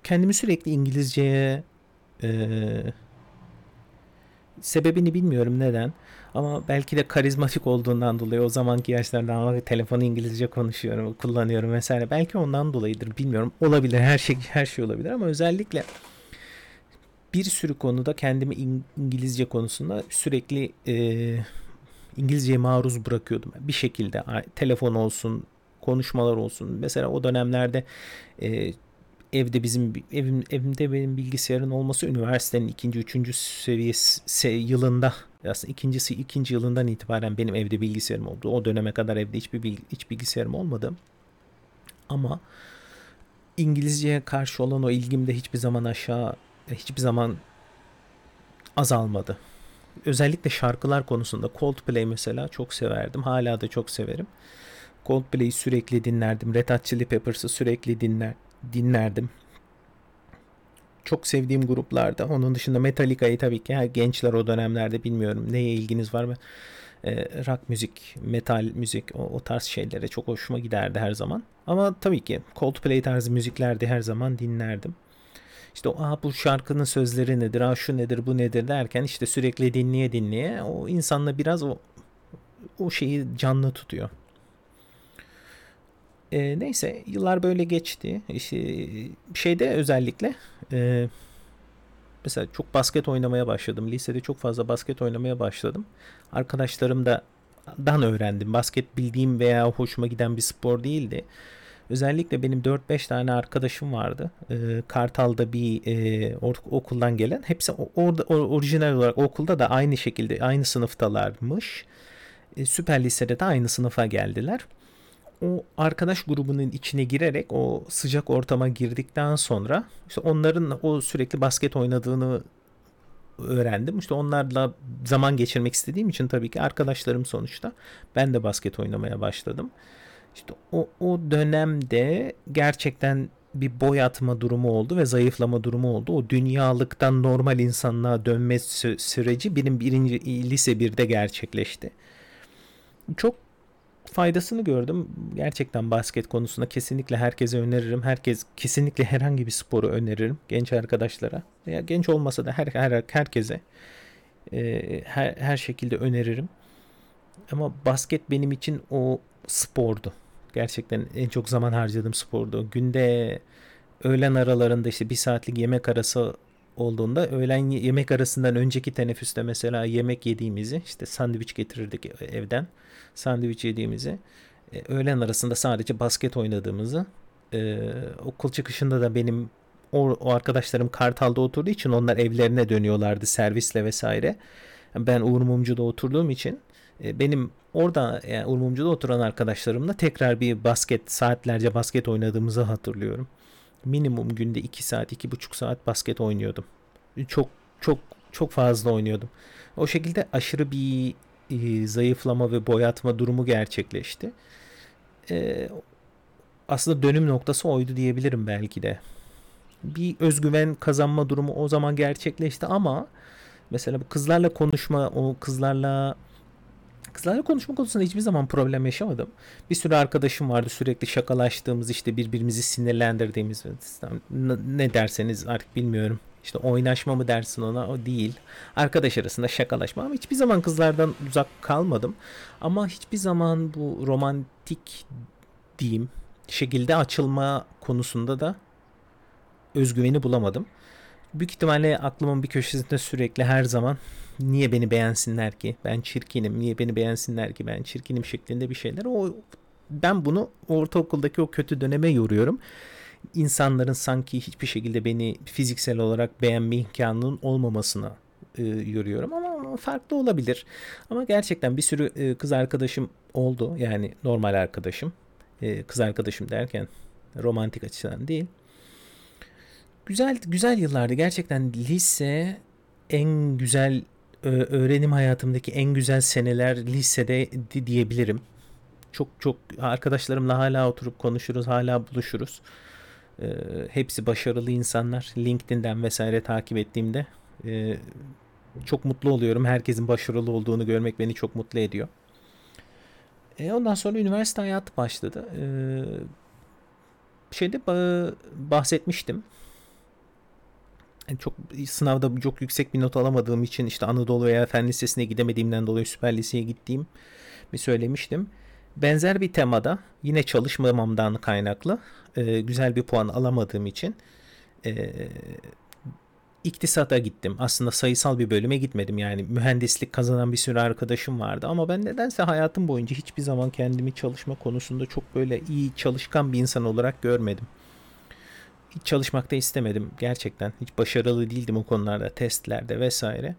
kendimi sürekli İngilizceye e, sebebini bilmiyorum neden. Ama belki de karizmatik olduğundan dolayı o zamanki yaşlarda ama telefonu İngilizce konuşuyorum, kullanıyorum vesaire. Belki ondan dolayıdır bilmiyorum. Olabilir her şey her şey olabilir ama özellikle bir sürü konuda kendimi İngilizce konusunda sürekli e, İngilizceye maruz bırakıyordum. Bir şekilde telefon olsun, konuşmalar olsun. Mesela o dönemlerde e, evde bizim evim, evimde benim bilgisayarın olması üniversitenin ikinci, üçüncü seviyesi yılında aslında ikincisi ikinci yılından itibaren benim evde bilgisayarım oldu. O döneme kadar evde hiçbir bilgi, hiç bilgisayarım olmadı. Ama İngilizceye karşı olan o ilgim de hiçbir zaman aşağı hiçbir zaman azalmadı. Özellikle şarkılar konusunda Coldplay mesela çok severdim. Hala da çok severim. Coldplay'i sürekli dinlerdim. Red Hot Chili Peppers'ı sürekli dinler dinlerdim. Çok sevdiğim gruplarda. Onun dışında Metallica'yı tabii ki gençler o dönemlerde bilmiyorum neye ilginiz var mı? Rock müzik, metal müzik o, o tarz şeylere çok hoşuma giderdi her zaman. Ama tabii ki Coldplay tarzı müziklerde her zaman dinlerdim. İşte Aa, bu şarkının sözleri nedir, Aa, şu nedir, bu nedir derken işte sürekli dinleye dinleye o insanla biraz o, o şeyi canlı tutuyor. E, neyse yıllar böyle geçti. İşte, şeyde özellikle e, mesela çok basket oynamaya başladım. Lisede çok fazla basket oynamaya başladım. Arkadaşlarım da dan öğrendim. Basket bildiğim veya hoşuma giden bir spor değildi. Özellikle benim 4-5 tane arkadaşım vardı. E, Kartal'da bir e, okuldan gelen. Hepsi orada orijinal olarak okulda da aynı şekilde aynı sınıftalarmış. E, Süper Lise'de de aynı sınıfa geldiler o arkadaş grubunun içine girerek o sıcak ortama girdikten sonra işte onların o sürekli basket oynadığını öğrendim. İşte onlarla zaman geçirmek istediğim için tabii ki arkadaşlarım sonuçta. Ben de basket oynamaya başladım. İşte o, o dönemde gerçekten bir boy atma durumu oldu ve zayıflama durumu oldu. O dünyalıktan normal insanlığa dönme süreci benim birinci lise birde gerçekleşti. Çok faydasını gördüm. Gerçekten basket konusunda kesinlikle herkese öneririm. Herkes kesinlikle herhangi bir sporu öneririm genç arkadaşlara. Veya genç olmasa da her, her herkese e, her, her şekilde öneririm. Ama basket benim için o spordu. Gerçekten en çok zaman harcadığım spordu. Günde öğlen aralarında işte bir saatlik yemek arası olduğunda öğlen yemek arasından önceki teneffüste mesela yemek yediğimizi işte sandviç getirirdik evden. Sandviç yediğimizi e, öğlen arasında sadece basket oynadığımızı e, okul çıkışında da benim o, arkadaşlarım Kartal'da oturduğu için onlar evlerine dönüyorlardı servisle vesaire. Ben Uğur Mumcu'da oturduğum için e, benim orada yani Uğur Mumcu'da oturan arkadaşlarımla tekrar bir basket saatlerce basket oynadığımızı hatırlıyorum minimum günde 2 saat, 2,5 saat basket oynuyordum. Çok çok çok fazla oynuyordum. O şekilde aşırı bir e, zayıflama ve boyatma durumu gerçekleşti. E, aslında dönüm noktası oydu diyebilirim belki de. Bir özgüven kazanma durumu o zaman gerçekleşti ama mesela bu kızlarla konuşma, o kızlarla Kızlarla konuşma konusunda hiçbir zaman problem yaşamadım. Bir sürü arkadaşım vardı sürekli şakalaştığımız işte birbirimizi sinirlendirdiğimiz ne derseniz artık bilmiyorum. İşte oynaşma mı dersin ona o değil. Arkadaş arasında şakalaşma ama hiçbir zaman kızlardan uzak kalmadım. Ama hiçbir zaman bu romantik diyeyim şekilde açılma konusunda da özgüveni bulamadım. Büyük ihtimalle aklımın bir köşesinde sürekli her zaman niye beni beğensinler ki? Ben çirkinim. Niye beni beğensinler ki? Ben çirkinim şeklinde bir şeyler. O ben bunu ortaokuldaki o kötü döneme yoruyorum. İnsanların sanki hiçbir şekilde beni fiziksel olarak beğenme imkanının olmamasına e, yoruyorum ama farklı olabilir. Ama gerçekten bir sürü e, kız arkadaşım oldu. Yani normal arkadaşım. E, kız arkadaşım derken romantik açıdan değil. Güzel güzel yıllardı. Gerçekten lise en güzel öğrenim hayatımdaki en güzel seneler lisede diyebilirim. Çok çok arkadaşlarımla hala oturup konuşuruz, hala buluşuruz. Ee, hepsi başarılı insanlar. LinkedIn'den vesaire takip ettiğimde e, çok mutlu oluyorum. Herkesin başarılı olduğunu görmek beni çok mutlu ediyor. E, ondan sonra üniversite hayatı başladı. E, şeyde bahsetmiştim çok sınavda çok yüksek bir not alamadığım için işte Anadolu veya Fen Lisesi'ne gidemediğimden dolayı Süper Lise'ye gittiğim bir söylemiştim. Benzer bir temada yine çalışmamamdan kaynaklı e, güzel bir puan alamadığım için e, iktisata gittim. Aslında sayısal bir bölüme gitmedim. Yani mühendislik kazanan bir sürü arkadaşım vardı ama ben nedense hayatım boyunca hiçbir zaman kendimi çalışma konusunda çok böyle iyi çalışkan bir insan olarak görmedim hiç çalışmak da istemedim gerçekten. Hiç başarılı değildim o konularda, testlerde vesaire.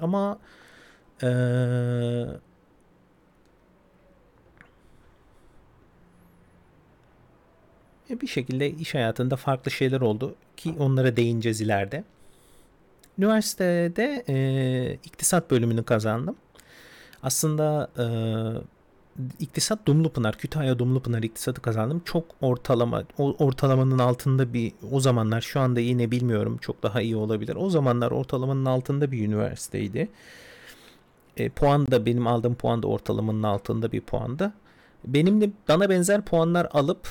Ama ee, bir şekilde iş hayatında farklı şeyler oldu ki onlara değineceğiz ileride. Üniversitede e, iktisat bölümünü kazandım. Aslında e, İktisat Dumlupınar, Kütahya Dumlupınar iktisatı kazandım. Çok ortalama, o ortalamanın altında bir o zamanlar şu anda yine bilmiyorum çok daha iyi olabilir. O zamanlar ortalamanın altında bir üniversiteydi. E, puan da benim aldığım puan da ortalamanın altında bir puanda. Benim de bana benzer puanlar alıp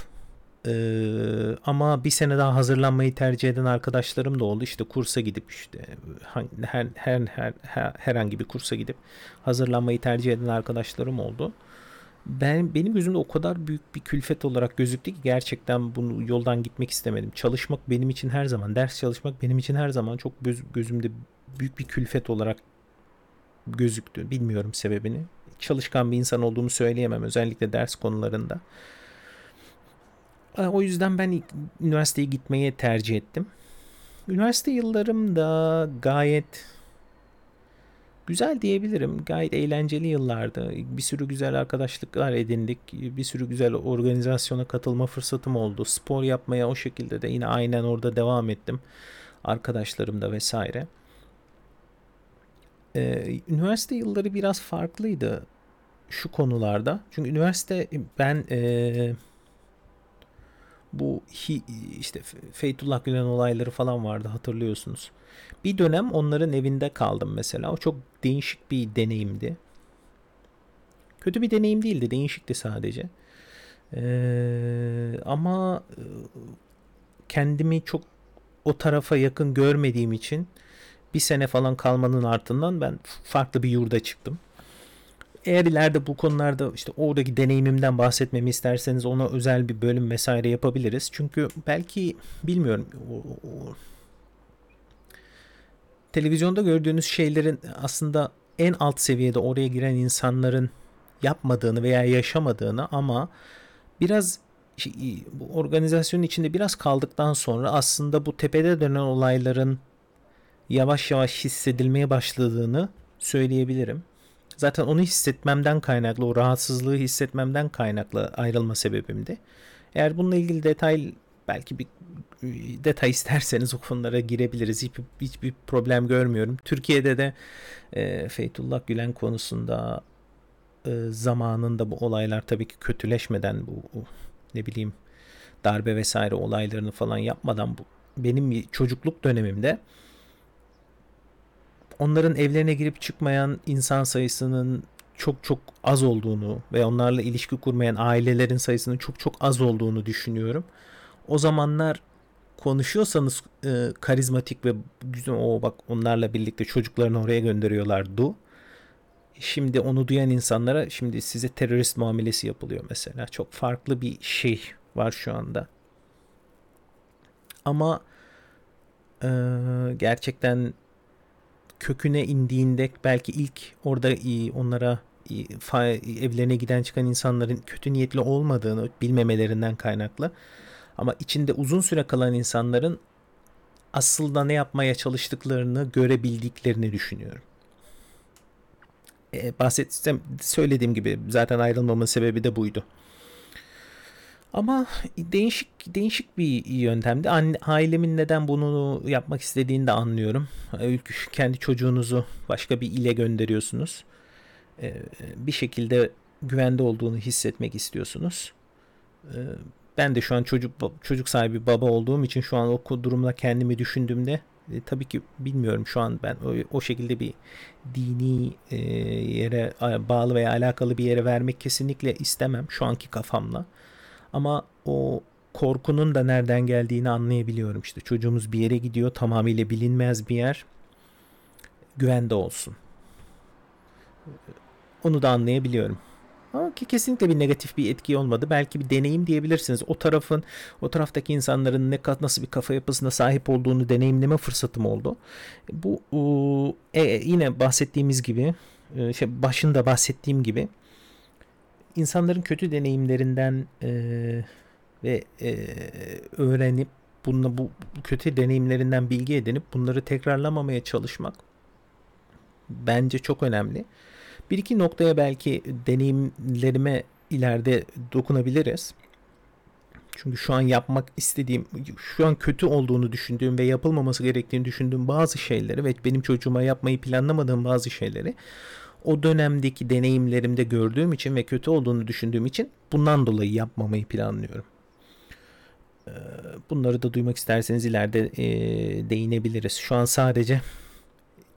e, ama bir sene daha hazırlanmayı tercih eden arkadaşlarım da oldu. İşte kursa gidip işte her, her, her herhangi bir kursa gidip hazırlanmayı tercih eden arkadaşlarım oldu ben benim gözümde o kadar büyük bir külfet olarak gözüktü ki gerçekten bunu yoldan gitmek istemedim. Çalışmak benim için her zaman, ders çalışmak benim için her zaman çok göz, gözümde büyük bir külfet olarak gözüktü. Bilmiyorum sebebini. Çalışkan bir insan olduğumu söyleyemem özellikle ders konularında. O yüzden ben üniversiteye gitmeyi tercih ettim. Üniversite yıllarım da gayet Güzel diyebilirim. Gayet eğlenceli yıllardı. Bir sürü güzel arkadaşlıklar edindik. Bir sürü güzel organizasyona katılma fırsatım oldu. Spor yapmaya o şekilde de yine aynen orada devam ettim. Arkadaşlarım da vesaire. Ee, üniversite yılları biraz farklıydı şu konularda. Çünkü üniversite ben e, bu hi, işte Feytullah Gülen olayları falan vardı hatırlıyorsunuz. Bir dönem onların evinde kaldım mesela. O çok değişik bir deneyimdi. Kötü bir deneyim değildi, değişikti sadece. Ee, ama e, kendimi çok o tarafa yakın görmediğim için bir sene falan kalmanın ardından ben farklı bir yurda çıktım. Eğer ileride bu konularda işte oradaki deneyimimden bahsetmemi isterseniz ona özel bir bölüm vesaire yapabiliriz. Çünkü belki bilmiyorum o, o, televizyonda gördüğünüz şeylerin aslında en alt seviyede oraya giren insanların yapmadığını veya yaşamadığını ama biraz bu organizasyonun içinde biraz kaldıktan sonra aslında bu tepede dönen olayların yavaş yavaş hissedilmeye başladığını söyleyebilirim. Zaten onu hissetmemden kaynaklı, o rahatsızlığı hissetmemden kaynaklı ayrılma sebebimdi. Eğer bununla ilgili detay belki bir detay isterseniz o konulara girebiliriz. Hiç, hiçbir problem görmüyorum. Türkiye'de de e, Feytullah Gülen konusunda e, zamanında bu olaylar tabii ki kötüleşmeden bu ne bileyim darbe vesaire olaylarını falan yapmadan bu benim çocukluk dönemimde onların evlerine girip çıkmayan insan sayısının çok çok az olduğunu ve onlarla ilişki kurmayan ailelerin sayısının çok çok az olduğunu düşünüyorum. O zamanlar konuşuyorsanız e, karizmatik ve güzel o bak onlarla birlikte çocuklarını oraya gönderiyorlardı. Şimdi onu duyan insanlara şimdi size terörist muamelesi yapılıyor mesela. Çok farklı bir şey var şu anda. Ama e, gerçekten köküne indiğinde belki ilk orada onlara evlerine giden çıkan insanların kötü niyetli olmadığını bilmemelerinden kaynaklı ama içinde uzun süre kalan insanların aslında ne yapmaya çalıştıklarını görebildiklerini düşünüyorum. Ee, bahsetsem söylediğim gibi zaten ayrılmamın sebebi de buydu. Ama değişik değişik bir yöntemdi. Ailemin neden bunu yapmak istediğini de anlıyorum. Kendi çocuğunuzu başka bir ile gönderiyorsunuz. Ee, bir şekilde güvende olduğunu hissetmek istiyorsunuz. Ee, ben de şu an çocuk çocuk sahibi baba olduğum için şu an o durumda kendimi düşündüğümde e, tabii ki bilmiyorum şu an ben o, o şekilde bir dini e, yere bağlı veya alakalı bir yere vermek kesinlikle istemem şu anki kafamla. Ama o korkunun da nereden geldiğini anlayabiliyorum. İşte çocuğumuz bir yere gidiyor tamamıyla bilinmez bir yer. Güvende olsun. Onu da anlayabiliyorum. Ama ki kesinlikle bir negatif bir etki olmadı. Belki bir deneyim diyebilirsiniz. O tarafın, o taraftaki insanların ne nasıl bir kafa yapısına sahip olduğunu deneyimleme fırsatım oldu. Bu e, yine bahsettiğimiz gibi, e, şey başında bahsettiğim gibi insanların kötü deneyimlerinden e, ve e, öğrenip bununla bu kötü deneyimlerinden bilgi edinip bunları tekrarlamamaya çalışmak bence çok önemli. Bir iki noktaya belki deneyimlerime ileride dokunabiliriz. Çünkü şu an yapmak istediğim, şu an kötü olduğunu düşündüğüm ve yapılmaması gerektiğini düşündüğüm bazı şeyleri ve benim çocuğuma yapmayı planlamadığım bazı şeyleri o dönemdeki deneyimlerimde gördüğüm için ve kötü olduğunu düşündüğüm için bundan dolayı yapmamayı planlıyorum. Ee, bunları da duymak isterseniz ileride e, değinebiliriz. Şu an sadece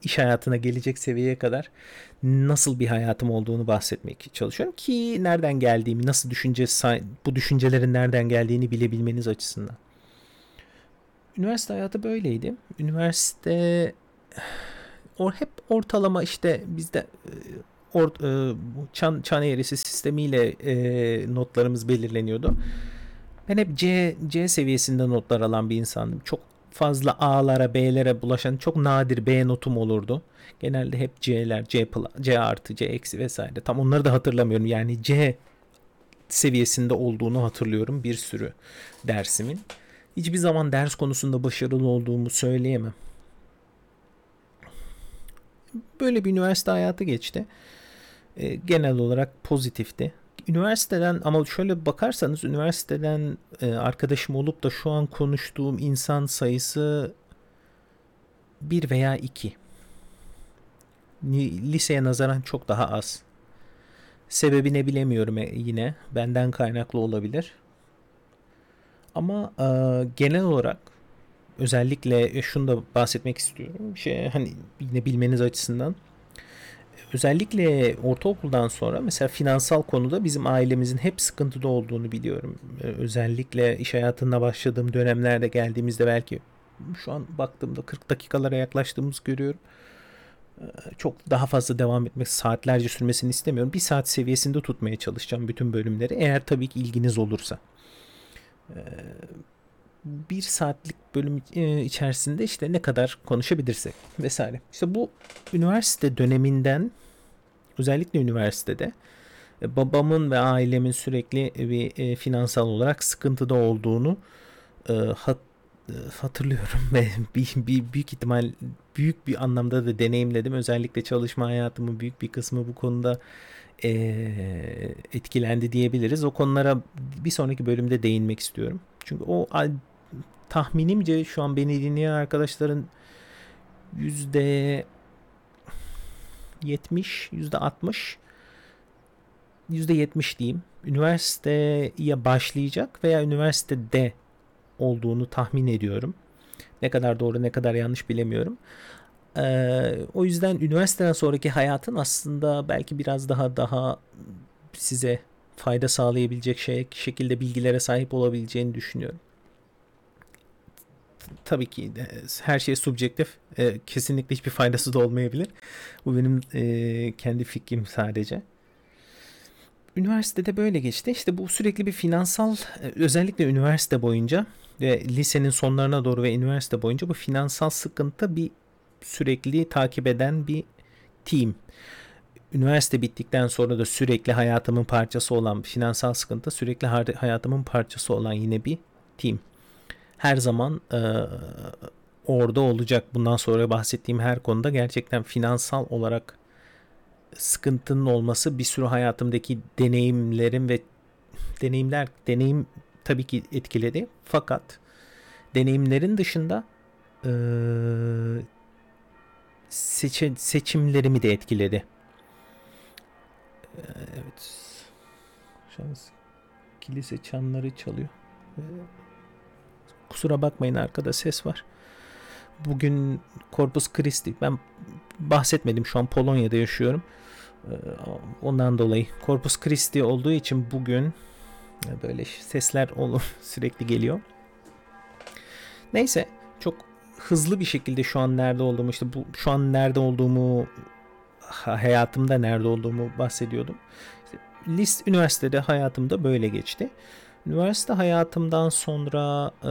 iş hayatına gelecek seviyeye kadar nasıl bir hayatım olduğunu bahsetmek çalışıyorum ki nereden geldiğimi, nasıl düşünce bu düşüncelerin nereden geldiğini bilebilmeniz açısından. Üniversite hayatı böyleydi. Üniversite o hep ortalama işte bizde e, or, e, çan, çan eğrisi sistemiyle e, notlarımız belirleniyordu. Ben hep C, C seviyesinde notlar alan bir insandım. Çok fazla A'lara, B'lere bulaşan çok nadir B notum olurdu. Genelde hep C'ler, C, C artı, C eksi vesaire. Tam onları da hatırlamıyorum. Yani C seviyesinde olduğunu hatırlıyorum bir sürü dersimin. Hiçbir zaman ders konusunda başarılı olduğumu söyleyemem böyle bir üniversite hayatı geçti. E, genel olarak pozitifti. Üniversiteden ama şöyle bakarsanız üniversiteden e, arkadaşım olup da şu an konuştuğum insan sayısı bir veya iki. Liseye nazaran çok daha az. Sebebi ne bilemiyorum e, yine. Benden kaynaklı olabilir. Ama e, genel olarak özellikle şunu da bahsetmek istiyorum. Şey hani yine bilmeniz açısından özellikle ortaokuldan sonra mesela finansal konuda bizim ailemizin hep sıkıntıda olduğunu biliyorum. Ee, özellikle iş hayatına başladığım dönemlerde geldiğimizde belki şu an baktığımda 40 dakikalara yaklaştığımızı görüyorum. Ee, çok daha fazla devam etmek, saatlerce sürmesini istemiyorum. Bir saat seviyesinde tutmaya çalışacağım bütün bölümleri. Eğer tabii ki ilginiz olursa. Bir saatlik bölüm e, içerisinde işte ne kadar konuşabilirsek vesaire. İşte bu üniversite döneminden özellikle üniversitede e, babamın ve ailemin sürekli bir e, finansal olarak sıkıntıda olduğunu hat, hatırlıyorum <laughs> ve bir, bir büyük ihtimal büyük bir anlamda da deneyimledim. Özellikle çalışma hayatımın büyük bir kısmı bu konuda etkilendi diyebiliriz. O konulara bir sonraki bölümde değinmek istiyorum. Çünkü o tahminimce şu an beni dinleyen arkadaşların yüzde 70, yüzde 60, yüzde 70 diyeyim. Üniversiteye başlayacak veya üniversitede olduğunu tahmin ediyorum. Ne kadar doğru ne kadar yanlış bilemiyorum. Ee, o yüzden üniversiteden sonraki hayatın aslında belki biraz daha daha size fayda sağlayabilecek şey, şekilde bilgilere sahip olabileceğini düşünüyorum tabii ki her şey subjektif. E, kesinlikle hiçbir faydası da olmayabilir. Bu benim e, kendi fikrim sadece. Üniversitede böyle geçti. İşte bu sürekli bir finansal e, özellikle üniversite boyunca ve lisenin sonlarına doğru ve üniversite boyunca bu finansal sıkıntı bir sürekli takip eden bir team. Üniversite bittikten sonra da sürekli hayatımın parçası olan finansal sıkıntı sürekli hayatımın parçası olan yine bir team her zaman e, orada olacak. Bundan sonra bahsettiğim her konuda gerçekten finansal olarak sıkıntının olması bir sürü hayatımdaki deneyimlerim ve deneyimler deneyim tabii ki etkiledi. Fakat deneyimlerin dışında e, seçe, seçimlerimi de etkiledi. Evet. Şans kilise çanları çalıyor. Kusura bakmayın arkada ses var. Bugün Corpus Christi. Ben bahsetmedim şu an Polonya'da yaşıyorum. Ee, ondan dolayı Corpus Christi olduğu için bugün böyle sesler olur <laughs> sürekli geliyor. Neyse çok hızlı bir şekilde şu an nerede olduğumu işte bu şu an nerede olduğumu hayatımda nerede olduğumu bahsediyordum. İşte list üniversitede hayatımda böyle geçti. Üniversite hayatımdan sonra e,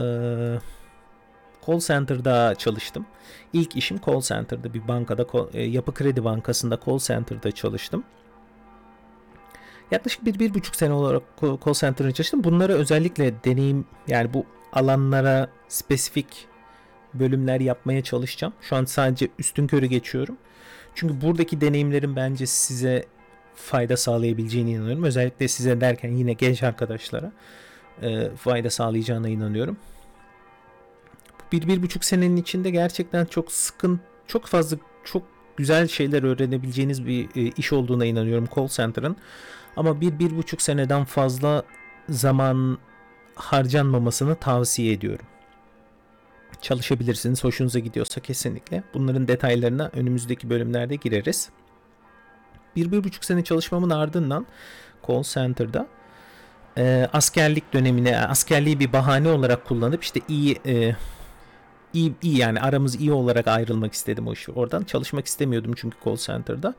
call center'da çalıştım. İlk işim call center'da bir bankada e, Yapı Kredi Bankası'nda call center'da çalıştım. Yaklaşık bir, bir buçuk sene olarak call center'da çalıştım. Bunları özellikle deneyim yani bu alanlara spesifik bölümler yapmaya çalışacağım. Şu an sadece üstün körü geçiyorum. Çünkü buradaki deneyimlerim bence size fayda sağlayabileceğine inanıyorum. Özellikle size derken yine genç arkadaşlara e, fayda sağlayacağına inanıyorum. Bir, bir buçuk senenin içinde gerçekten çok sıkın, çok fazla, çok güzel şeyler öğrenebileceğiniz bir e, iş olduğuna inanıyorum call center'ın. Ama bir, bir buçuk seneden fazla zaman harcanmamasını tavsiye ediyorum. Çalışabilirsiniz. Hoşunuza gidiyorsa kesinlikle. Bunların detaylarına önümüzdeki bölümlerde gireriz. Bir, bir buçuk sene çalışmamın ardından call center'da e, askerlik dönemine askerliği bir bahane olarak kullanıp işte iyi e, iyi, iyi yani aramız iyi olarak ayrılmak istedim o işi. Oradan çalışmak istemiyordum çünkü call center'da.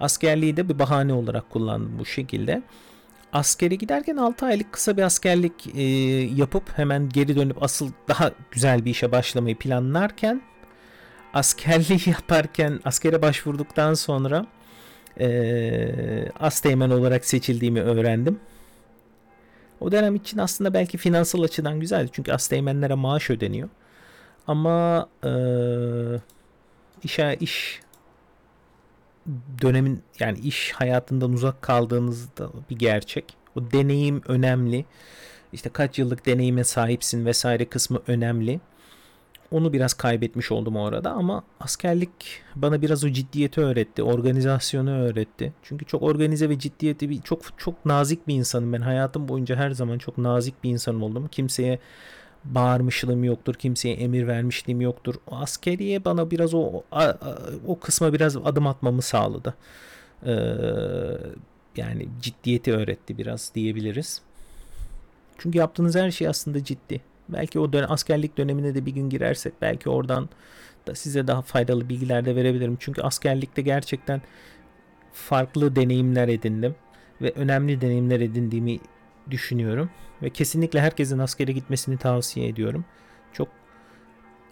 Askerliği de bir bahane olarak kullandım bu şekilde. Askere giderken 6 aylık kısa bir askerlik e, yapıp hemen geri dönüp asıl daha güzel bir işe başlamayı planlarken askerliği <laughs> yaparken askere başvurduktan sonra e, asteğmen olarak seçildiğimi öğrendim. O dönem için aslında belki finansal açıdan güzeldi. Çünkü asteğmenlere maaş ödeniyor. Ama e, işe iş dönemin yani iş hayatından uzak kaldığınızda bir gerçek. O deneyim önemli. İşte kaç yıllık deneyime sahipsin vesaire kısmı önemli. Onu biraz kaybetmiş oldum orada ama askerlik bana biraz o ciddiyeti öğretti, organizasyonu öğretti. Çünkü çok organize ve ciddiyeti bir çok çok nazik bir insanım ben. Hayatım boyunca her zaman çok nazik bir insan oldum. Kimseye bağırmışlığım yoktur. Kimseye emir vermişliğim yoktur. O askeriye bana biraz o o, o kısma biraz adım atmamı sağladı. Ee, yani ciddiyeti öğretti biraz diyebiliriz. Çünkü yaptığınız her şey aslında ciddi. Belki o dönem, askerlik dönemine de bir gün girersek belki oradan da size daha faydalı bilgiler de verebilirim. Çünkü askerlikte gerçekten farklı deneyimler edindim ve önemli deneyimler edindiğimi düşünüyorum ve kesinlikle herkesin askere gitmesini tavsiye ediyorum. Çok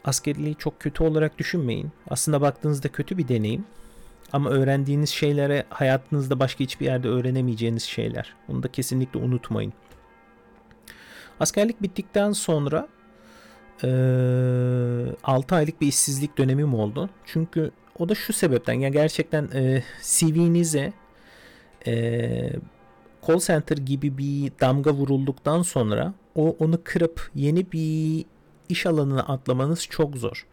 askerliği çok kötü olarak düşünmeyin. Aslında baktığınızda kötü bir deneyim. Ama öğrendiğiniz şeylere hayatınızda başka hiçbir yerde öğrenemeyeceğiniz şeyler. Onu da kesinlikle unutmayın. Askerlik bittikten sonra e, 6 aylık bir işsizlik dönemim oldu. Çünkü o da şu sebepten yani gerçekten e, CV'nize e, call center gibi bir damga vurulduktan sonra o onu kırıp yeni bir iş alanına atlamanız çok zor.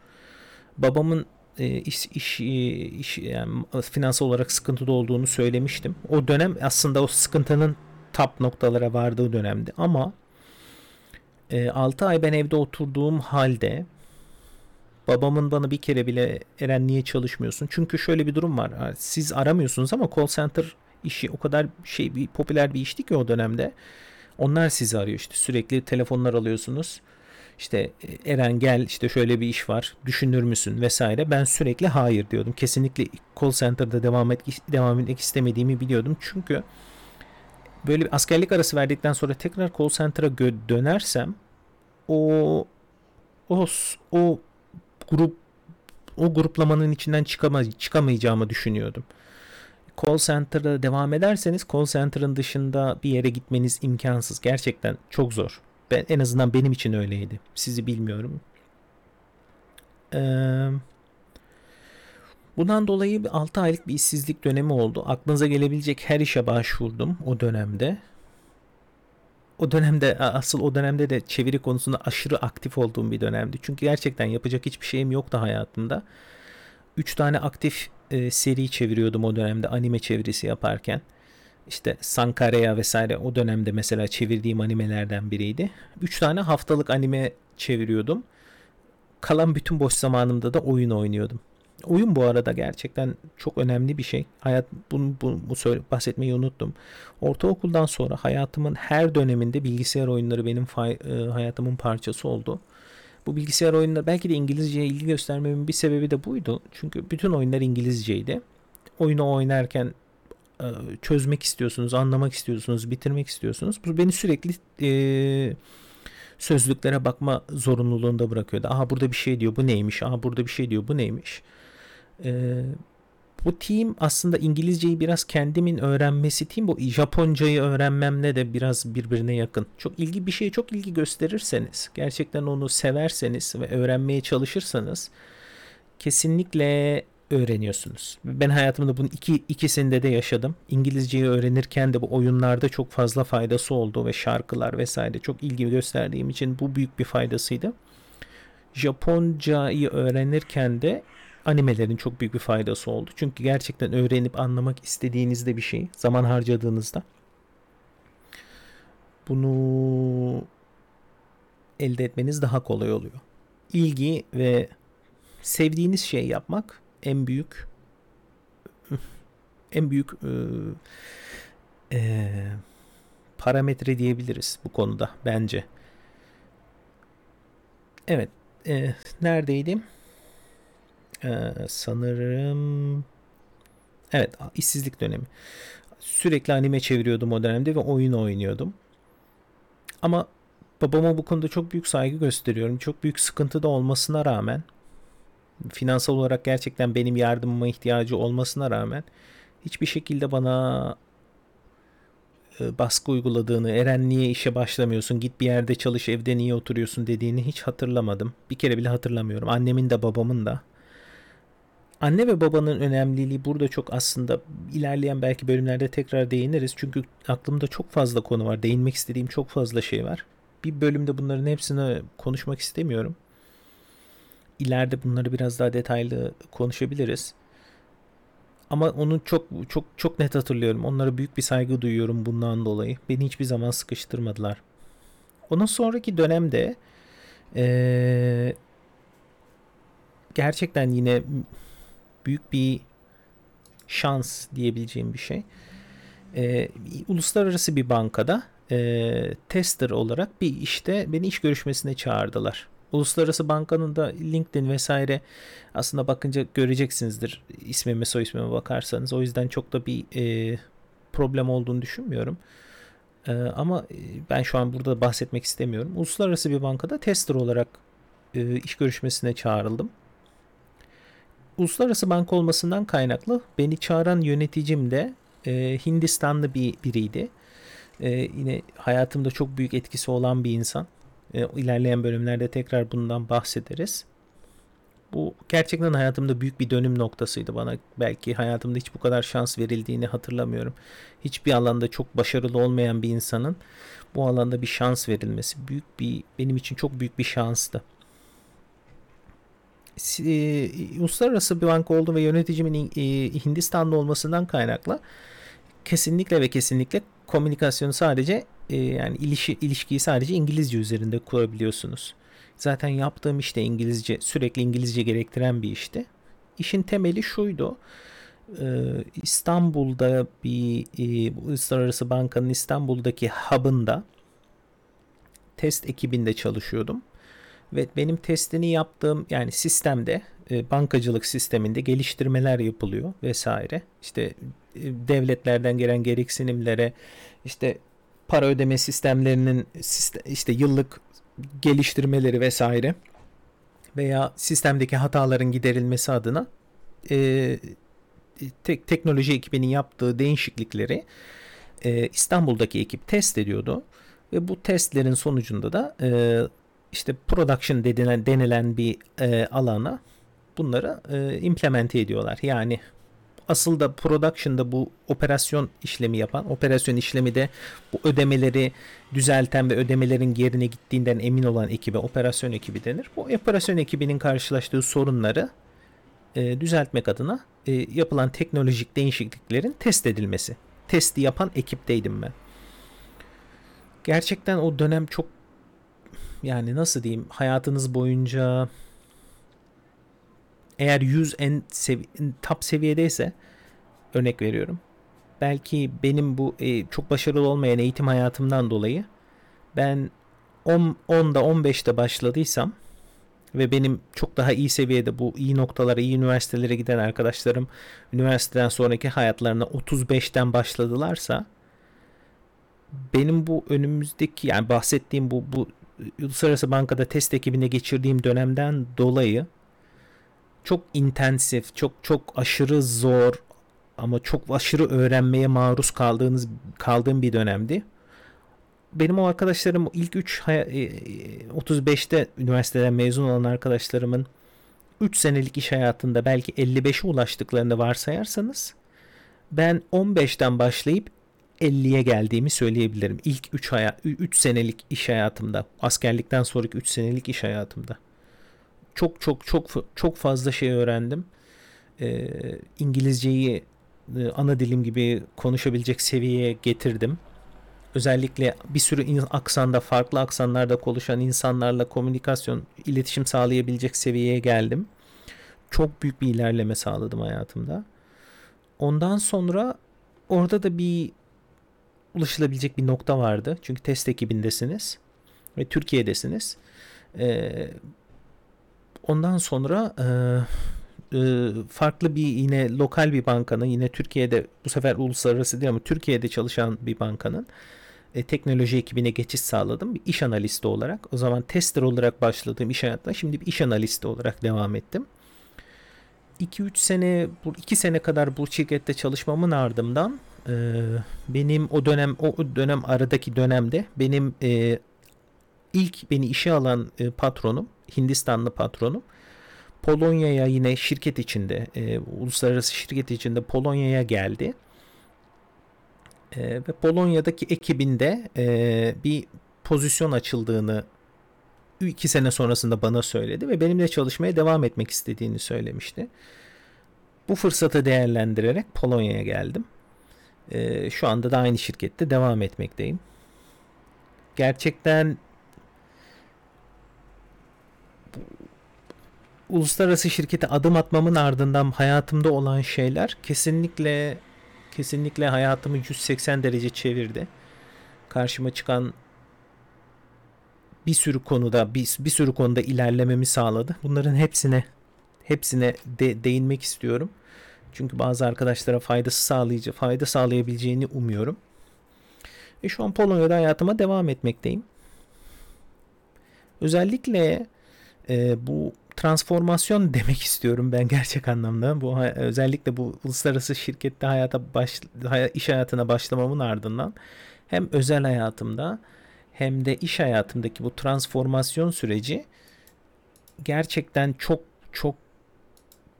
Babamın e, iş, iş, iş yani finansal olarak sıkıntıda olduğunu söylemiştim. O dönem aslında o sıkıntının tap noktalara vardığı dönemdi ama e, 6 ay ben evde oturduğum halde babamın bana bir kere bile Eren niye çalışmıyorsun? Çünkü şöyle bir durum var. Siz aramıyorsunuz ama call center işi o kadar şey bir popüler bir işti ki o dönemde. Onlar sizi arıyor işte sürekli telefonlar alıyorsunuz. İşte e, Eren gel işte şöyle bir iş var düşünür müsün vesaire. Ben sürekli hayır diyordum. Kesinlikle call center'da devam, et, devam etmek istemediğimi biliyordum. Çünkü böyle bir askerlik arası verdikten sonra tekrar call center'a dönersem o o o grup o gruplamanın içinden çıkamay çıkamayacağımı düşünüyordum. Call center'da devam ederseniz call center'ın dışında bir yere gitmeniz imkansız. Gerçekten çok zor. Ben en azından benim için öyleydi. Sizi bilmiyorum. Ee, bundan dolayı bir 6 aylık bir işsizlik dönemi oldu. Aklınıza gelebilecek her işe başvurdum o dönemde. O dönemde asıl o dönemde de çeviri konusunda aşırı aktif olduğum bir dönemdi. Çünkü gerçekten yapacak hiçbir şeyim yoktu hayatımda. 3 tane aktif e, seri çeviriyordum o dönemde anime çevirisi yaparken. İşte Sankareya vesaire o dönemde mesela çevirdiğim animelerden biriydi. 3 tane haftalık anime çeviriyordum. Kalan bütün boş zamanımda da oyun oynuyordum. Oyun bu arada gerçekten çok önemli bir şey. Hayat bunu, bunu, bu söyle, bahsetmeyi unuttum. Ortaokuldan sonra hayatımın her döneminde bilgisayar oyunları benim fay, e, hayatımın parçası oldu. Bu bilgisayar oyunları belki de İngilizceye ilgi göstermemin bir sebebi de buydu. Çünkü bütün oyunlar İngilizceydi. Oyunu oynarken e, çözmek istiyorsunuz, anlamak istiyorsunuz, bitirmek istiyorsunuz. Bu beni sürekli e, sözlüklere bakma zorunluluğunda bırakıyordu. Aha burada bir şey diyor, bu neymiş? Aha burada bir şey diyor, bu neymiş? E, bu team aslında İngilizceyi biraz kendimin öğrenmesi team bu Japoncayı öğrenmemle de biraz birbirine yakın. Çok ilgi bir şeye çok ilgi gösterirseniz, gerçekten onu severseniz ve öğrenmeye çalışırsanız kesinlikle öğreniyorsunuz. Ben hayatımda bunun iki, ikisinde de yaşadım. İngilizceyi öğrenirken de bu oyunlarda çok fazla faydası oldu ve şarkılar vesaire çok ilgi gösterdiğim için bu büyük bir faydasıydı. Japoncayı öğrenirken de animelerin çok büyük bir faydası oldu. Çünkü gerçekten öğrenip anlamak istediğinizde bir şey, zaman harcadığınızda bunu elde etmeniz daha kolay oluyor. İlgi ve sevdiğiniz şey yapmak en büyük en büyük e, e, parametre diyebiliriz bu konuda bence. Evet, e, neredeydim? Ee, sanırım evet işsizlik dönemi. Sürekli anime çeviriyordum o dönemde ve oyun oynuyordum. Ama babama bu konuda çok büyük saygı gösteriyorum. Çok büyük sıkıntı da olmasına rağmen finansal olarak gerçekten benim yardımıma ihtiyacı olmasına rağmen hiçbir şekilde bana e, baskı uyguladığını, Eren niye işe başlamıyorsun, git bir yerde çalış, evde niye oturuyorsun dediğini hiç hatırlamadım. Bir kere bile hatırlamıyorum. Annemin de babamın da anne ve babanın önemliliği burada çok aslında ilerleyen belki bölümlerde tekrar değiniriz. Çünkü aklımda çok fazla konu var. Değinmek istediğim çok fazla şey var. Bir bölümde bunların hepsini konuşmak istemiyorum. İleride bunları biraz daha detaylı konuşabiliriz. Ama onu çok çok çok net hatırlıyorum. Onlara büyük bir saygı duyuyorum bundan dolayı. Beni hiçbir zaman sıkıştırmadılar. Ondan sonraki dönemde Ee, gerçekten yine büyük bir şans diyebileceğim bir şey. Ee, uluslararası bir bankada e, tester olarak bir işte beni iş görüşmesine çağırdılar. Uluslararası bankanın da LinkedIn vesaire aslında bakınca göreceksinizdir ismime soy ismime bakarsanız. O yüzden çok da bir e, problem olduğunu düşünmüyorum. E, ama ben şu an burada bahsetmek istemiyorum. Uluslararası bir bankada tester olarak e, iş görüşmesine çağrıldım. Uluslararası banka olmasından kaynaklı beni çağıran yöneticim de e, Hindistanlı bir biriydi. E, yine hayatımda çok büyük etkisi olan bir insan. E, ilerleyen bölümlerde tekrar bundan bahsederiz. Bu gerçekten hayatımda büyük bir dönüm noktasıydı bana. Belki hayatımda hiç bu kadar şans verildiğini hatırlamıyorum. Hiçbir alanda çok başarılı olmayan bir insanın bu alanda bir şans verilmesi büyük bir benim için çok büyük bir şanstı. E, uluslararası bir banka olduğum ve yöneticimin e, Hindistanlı olmasından kaynaklı kesinlikle ve kesinlikle komünikasyonu sadece e, yani ilişki, ilişkiyi sadece İngilizce üzerinde kurabiliyorsunuz. Zaten yaptığım işte İngilizce sürekli İngilizce gerektiren bir işti. İşin temeli şuydu. İstanbul'da bir uluslararası bankanın İstanbul'daki hub'ında test ekibinde çalışıyordum. Ve benim testini yaptığım yani sistemde e, bankacılık sisteminde geliştirmeler yapılıyor vesaire. İşte e, devletlerden gelen gereksinimlere işte para ödeme sistemlerinin işte yıllık geliştirmeleri vesaire veya sistemdeki hataların giderilmesi adına e, tek, teknoloji ekibinin yaptığı değişiklikleri e, İstanbul'daki ekip test ediyordu ve bu testlerin sonucunda da e, işte production denilen, denilen bir e, alana bunları e, implemente ediyorlar. Yani asıl da production'da bu operasyon işlemi yapan, operasyon işlemi de bu ödemeleri düzelten ve ödemelerin yerine gittiğinden emin olan ekibe operasyon ekibi denir. Bu operasyon ekibinin karşılaştığı sorunları e, düzeltmek adına e, yapılan teknolojik değişikliklerin test edilmesi. Testi yapan ekipteydim ben. Gerçekten o dönem çok yani nasıl diyeyim hayatınız boyunca eğer 100 en sevi top seviyedeyse örnek veriyorum. Belki benim bu e, çok başarılı olmayan eğitim hayatımdan dolayı ben 10, 10'da 15'te başladıysam ve benim çok daha iyi seviyede bu iyi noktalara, iyi üniversitelere giden arkadaşlarım üniversiteden sonraki hayatlarına 35'ten başladılarsa benim bu önümüzdeki yani bahsettiğim bu bu Uluslararası Banka'da test ekibinde geçirdiğim dönemden dolayı çok intensif, çok çok aşırı zor ama çok aşırı öğrenmeye maruz kaldığınız kaldığım bir dönemdi. Benim o arkadaşlarım ilk 3 35'te e, üniversiteden mezun olan arkadaşlarımın 3 senelik iş hayatında belki 55'e ulaştıklarını varsayarsanız ben 15'ten başlayıp 50'ye geldiğimi söyleyebilirim. İlk 3 haya 3 senelik iş hayatımda, askerlikten sonraki 3 senelik iş hayatımda. Çok çok çok çok fazla şey öğrendim. Ee, İngilizceyi e, ana dilim gibi konuşabilecek seviyeye getirdim. Özellikle bir sürü aksanda, farklı aksanlarda konuşan insanlarla komünikasyon, iletişim sağlayabilecek seviyeye geldim. Çok büyük bir ilerleme sağladım hayatımda. Ondan sonra orada da bir ulaşılabilecek bir nokta vardı. Çünkü test ekibindesiniz ve Türkiye'desiniz. Ee, ondan sonra e, e, farklı bir yine lokal bir bankanın yine Türkiye'de bu sefer uluslararası değil ama Türkiye'de çalışan bir bankanın e, teknoloji ekibine geçiş sağladım. Bir iş analisti olarak. O zaman tester olarak başladığım iş hayatına şimdi bir iş analisti olarak devam ettim. 2-3 sene, 2 sene kadar bu şirkette çalışmamın ardından ee, benim o dönem o dönem aradaki dönemde benim e, ilk beni işe alan e, patronum Hindistanlı patronum Polonya'ya yine şirket içinde e, uluslararası şirket içinde Polonya'ya geldi e, ve Polonya'daki ekibinde e, bir pozisyon açıldığını iki sene sonrasında bana söyledi ve benimle çalışmaya devam etmek istediğini söylemişti. Bu fırsatı değerlendirerek Polonya'ya geldim. E, şu anda da aynı şirkette devam etmekteyim. Gerçekten uluslararası şirkete adım atmamın ardından hayatımda olan şeyler kesinlikle kesinlikle hayatımı 180 derece çevirdi. Karşıma çıkan bir sürü konuda bir, bir sürü konuda ilerlememi sağladı. Bunların hepsine hepsine de, değinmek istiyorum. Çünkü bazı arkadaşlara faydası sağlayıcı, fayda sağlayabileceğini umuyorum. Ve şu an Polonya'da hayatıma devam etmekteyim. Özellikle e, bu transformasyon <laughs> demek istiyorum ben gerçek anlamda. Bu özellikle bu uluslararası şirkette hayata baş, iş hayatına başlamamın ardından hem özel hayatımda hem de iş hayatımdaki bu transformasyon süreci gerçekten çok çok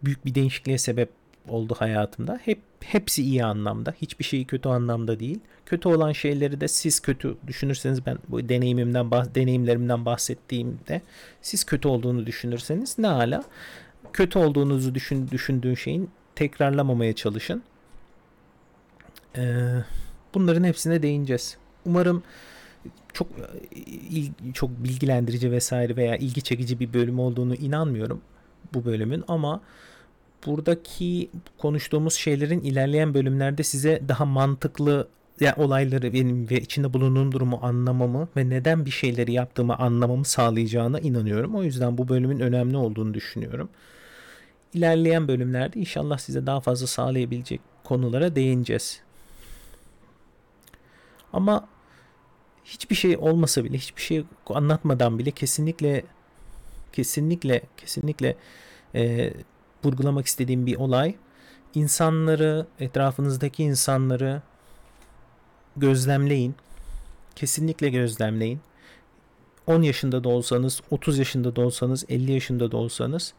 büyük bir değişikliğe sebep oldu hayatımda. Hep hepsi iyi anlamda. Hiçbir şeyi kötü anlamda değil. Kötü olan şeyleri de siz kötü düşünürseniz ben bu deneyimimden deneyimlerimden bahsettiğimde siz kötü olduğunu düşünürseniz ne hala kötü olduğunuzu düşün, düşündüğün şeyin tekrarlamamaya çalışın. Ee, bunların hepsine değineceğiz. Umarım çok çok bilgilendirici vesaire veya ilgi çekici bir bölüm olduğunu inanmıyorum bu bölümün ama buradaki konuştuğumuz şeylerin ilerleyen bölümlerde size daha mantıklı yani olayları benim ve içinde bulunduğum durumu anlamamı ve neden bir şeyleri yaptığımı anlamamı sağlayacağına inanıyorum. O yüzden bu bölümün önemli olduğunu düşünüyorum. İlerleyen bölümlerde inşallah size daha fazla sağlayabilecek konulara değineceğiz. Ama hiçbir şey olmasa bile, hiçbir şey anlatmadan bile kesinlikle kesinlikle kesinlikle e, vurgulamak istediğim bir olay. İnsanları, etrafınızdaki insanları gözlemleyin. Kesinlikle gözlemleyin. 10 yaşında da olsanız, 30 yaşında da olsanız, 50 yaşında da olsanız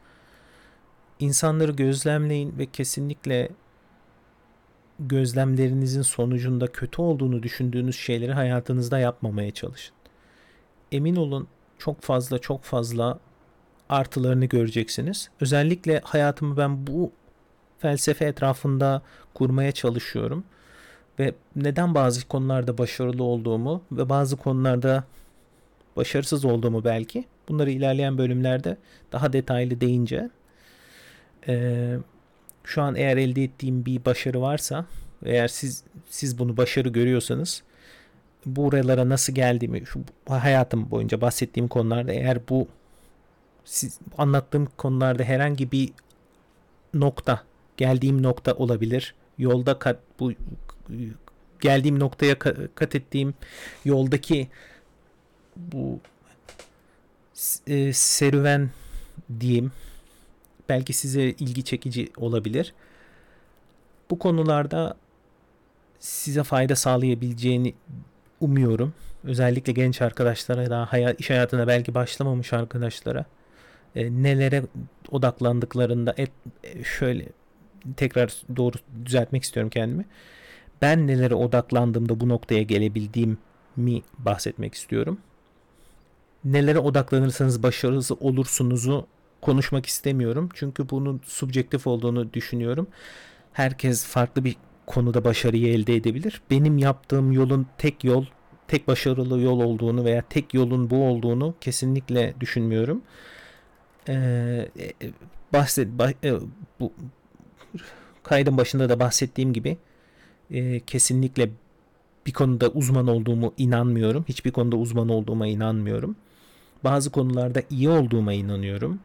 insanları gözlemleyin ve kesinlikle gözlemlerinizin sonucunda kötü olduğunu düşündüğünüz şeyleri hayatınızda yapmamaya çalışın. Emin olun çok fazla çok fazla artılarını göreceksiniz. Özellikle hayatımı ben bu felsefe etrafında kurmaya çalışıyorum ve neden bazı konularda başarılı olduğumu ve bazı konularda başarısız olduğumu belki bunları ilerleyen bölümlerde daha detaylı değince ee, şu an eğer elde ettiğim bir başarı varsa eğer siz siz bunu başarı görüyorsanız buralara nasıl geldiğimi şu hayatım boyunca bahsettiğim konularda eğer bu siz, anlattığım konularda herhangi bir nokta geldiğim nokta olabilir yolda kat bu geldiğim noktaya kat ettiğim yoldaki bu e, serüven diyeyim belki size ilgi çekici olabilir. Bu konularda size fayda sağlayabileceğini umuyorum. Özellikle genç arkadaşlara daha hayat, iş hayatına belki başlamamış arkadaşlara e, nelere odaklandıklarında et, e, şöyle tekrar doğru düzeltmek istiyorum kendimi. Ben nelere odaklandığımda bu noktaya gelebildiğimi bahsetmek istiyorum. Nelere odaklanırsanız başarılı olursunuzu konuşmak istemiyorum. Çünkü bunun subjektif olduğunu düşünüyorum. Herkes farklı bir konuda başarıyı elde edebilir. Benim yaptığım yolun tek yol, tek başarılı yol olduğunu veya tek yolun bu olduğunu kesinlikle düşünmüyorum. Ee, bahset, bah, e, bu kaydın başında da bahsettiğim gibi e, kesinlikle bir konuda uzman olduğumu inanmıyorum. Hiçbir konuda uzman olduğuma inanmıyorum. Bazı konularda iyi olduğuma inanıyorum.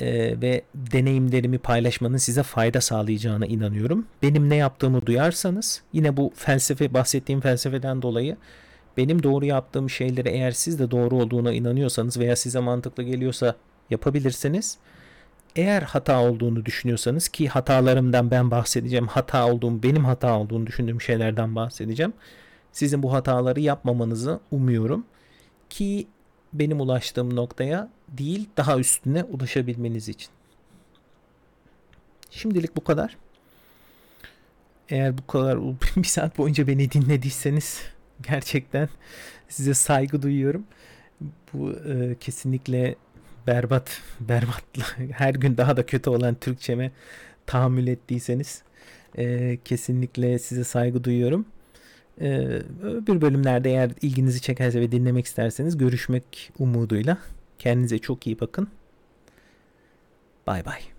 E, ve deneyimlerimi paylaşmanın size fayda sağlayacağına inanıyorum. Benim ne yaptığımı duyarsanız yine bu felsefe bahsettiğim felsefeden dolayı benim doğru yaptığım şeyleri eğer siz de doğru olduğuna inanıyorsanız veya size mantıklı geliyorsa yapabilirsiniz. Eğer hata olduğunu düşünüyorsanız ki hatalarımdan ben bahsedeceğim. Hata olduğum, benim hata olduğunu düşündüğüm şeylerden bahsedeceğim. Sizin bu hataları yapmamanızı umuyorum ki benim ulaştığım noktaya değil daha üstüne ulaşabilmeniz için. Şimdilik bu kadar. Eğer bu kadar <laughs> bir saat boyunca beni dinlediyseniz gerçekten size saygı duyuyorum. Bu e, kesinlikle berbat, berbatla <laughs> her gün daha da kötü olan Türkçeme tahammül ettiyseniz e, kesinlikle size saygı duyuyorum. E, bir bölümlerde eğer ilginizi çekerse ve dinlemek isterseniz görüşmek umuduyla. Kendinize çok iyi bakın. Bay bay.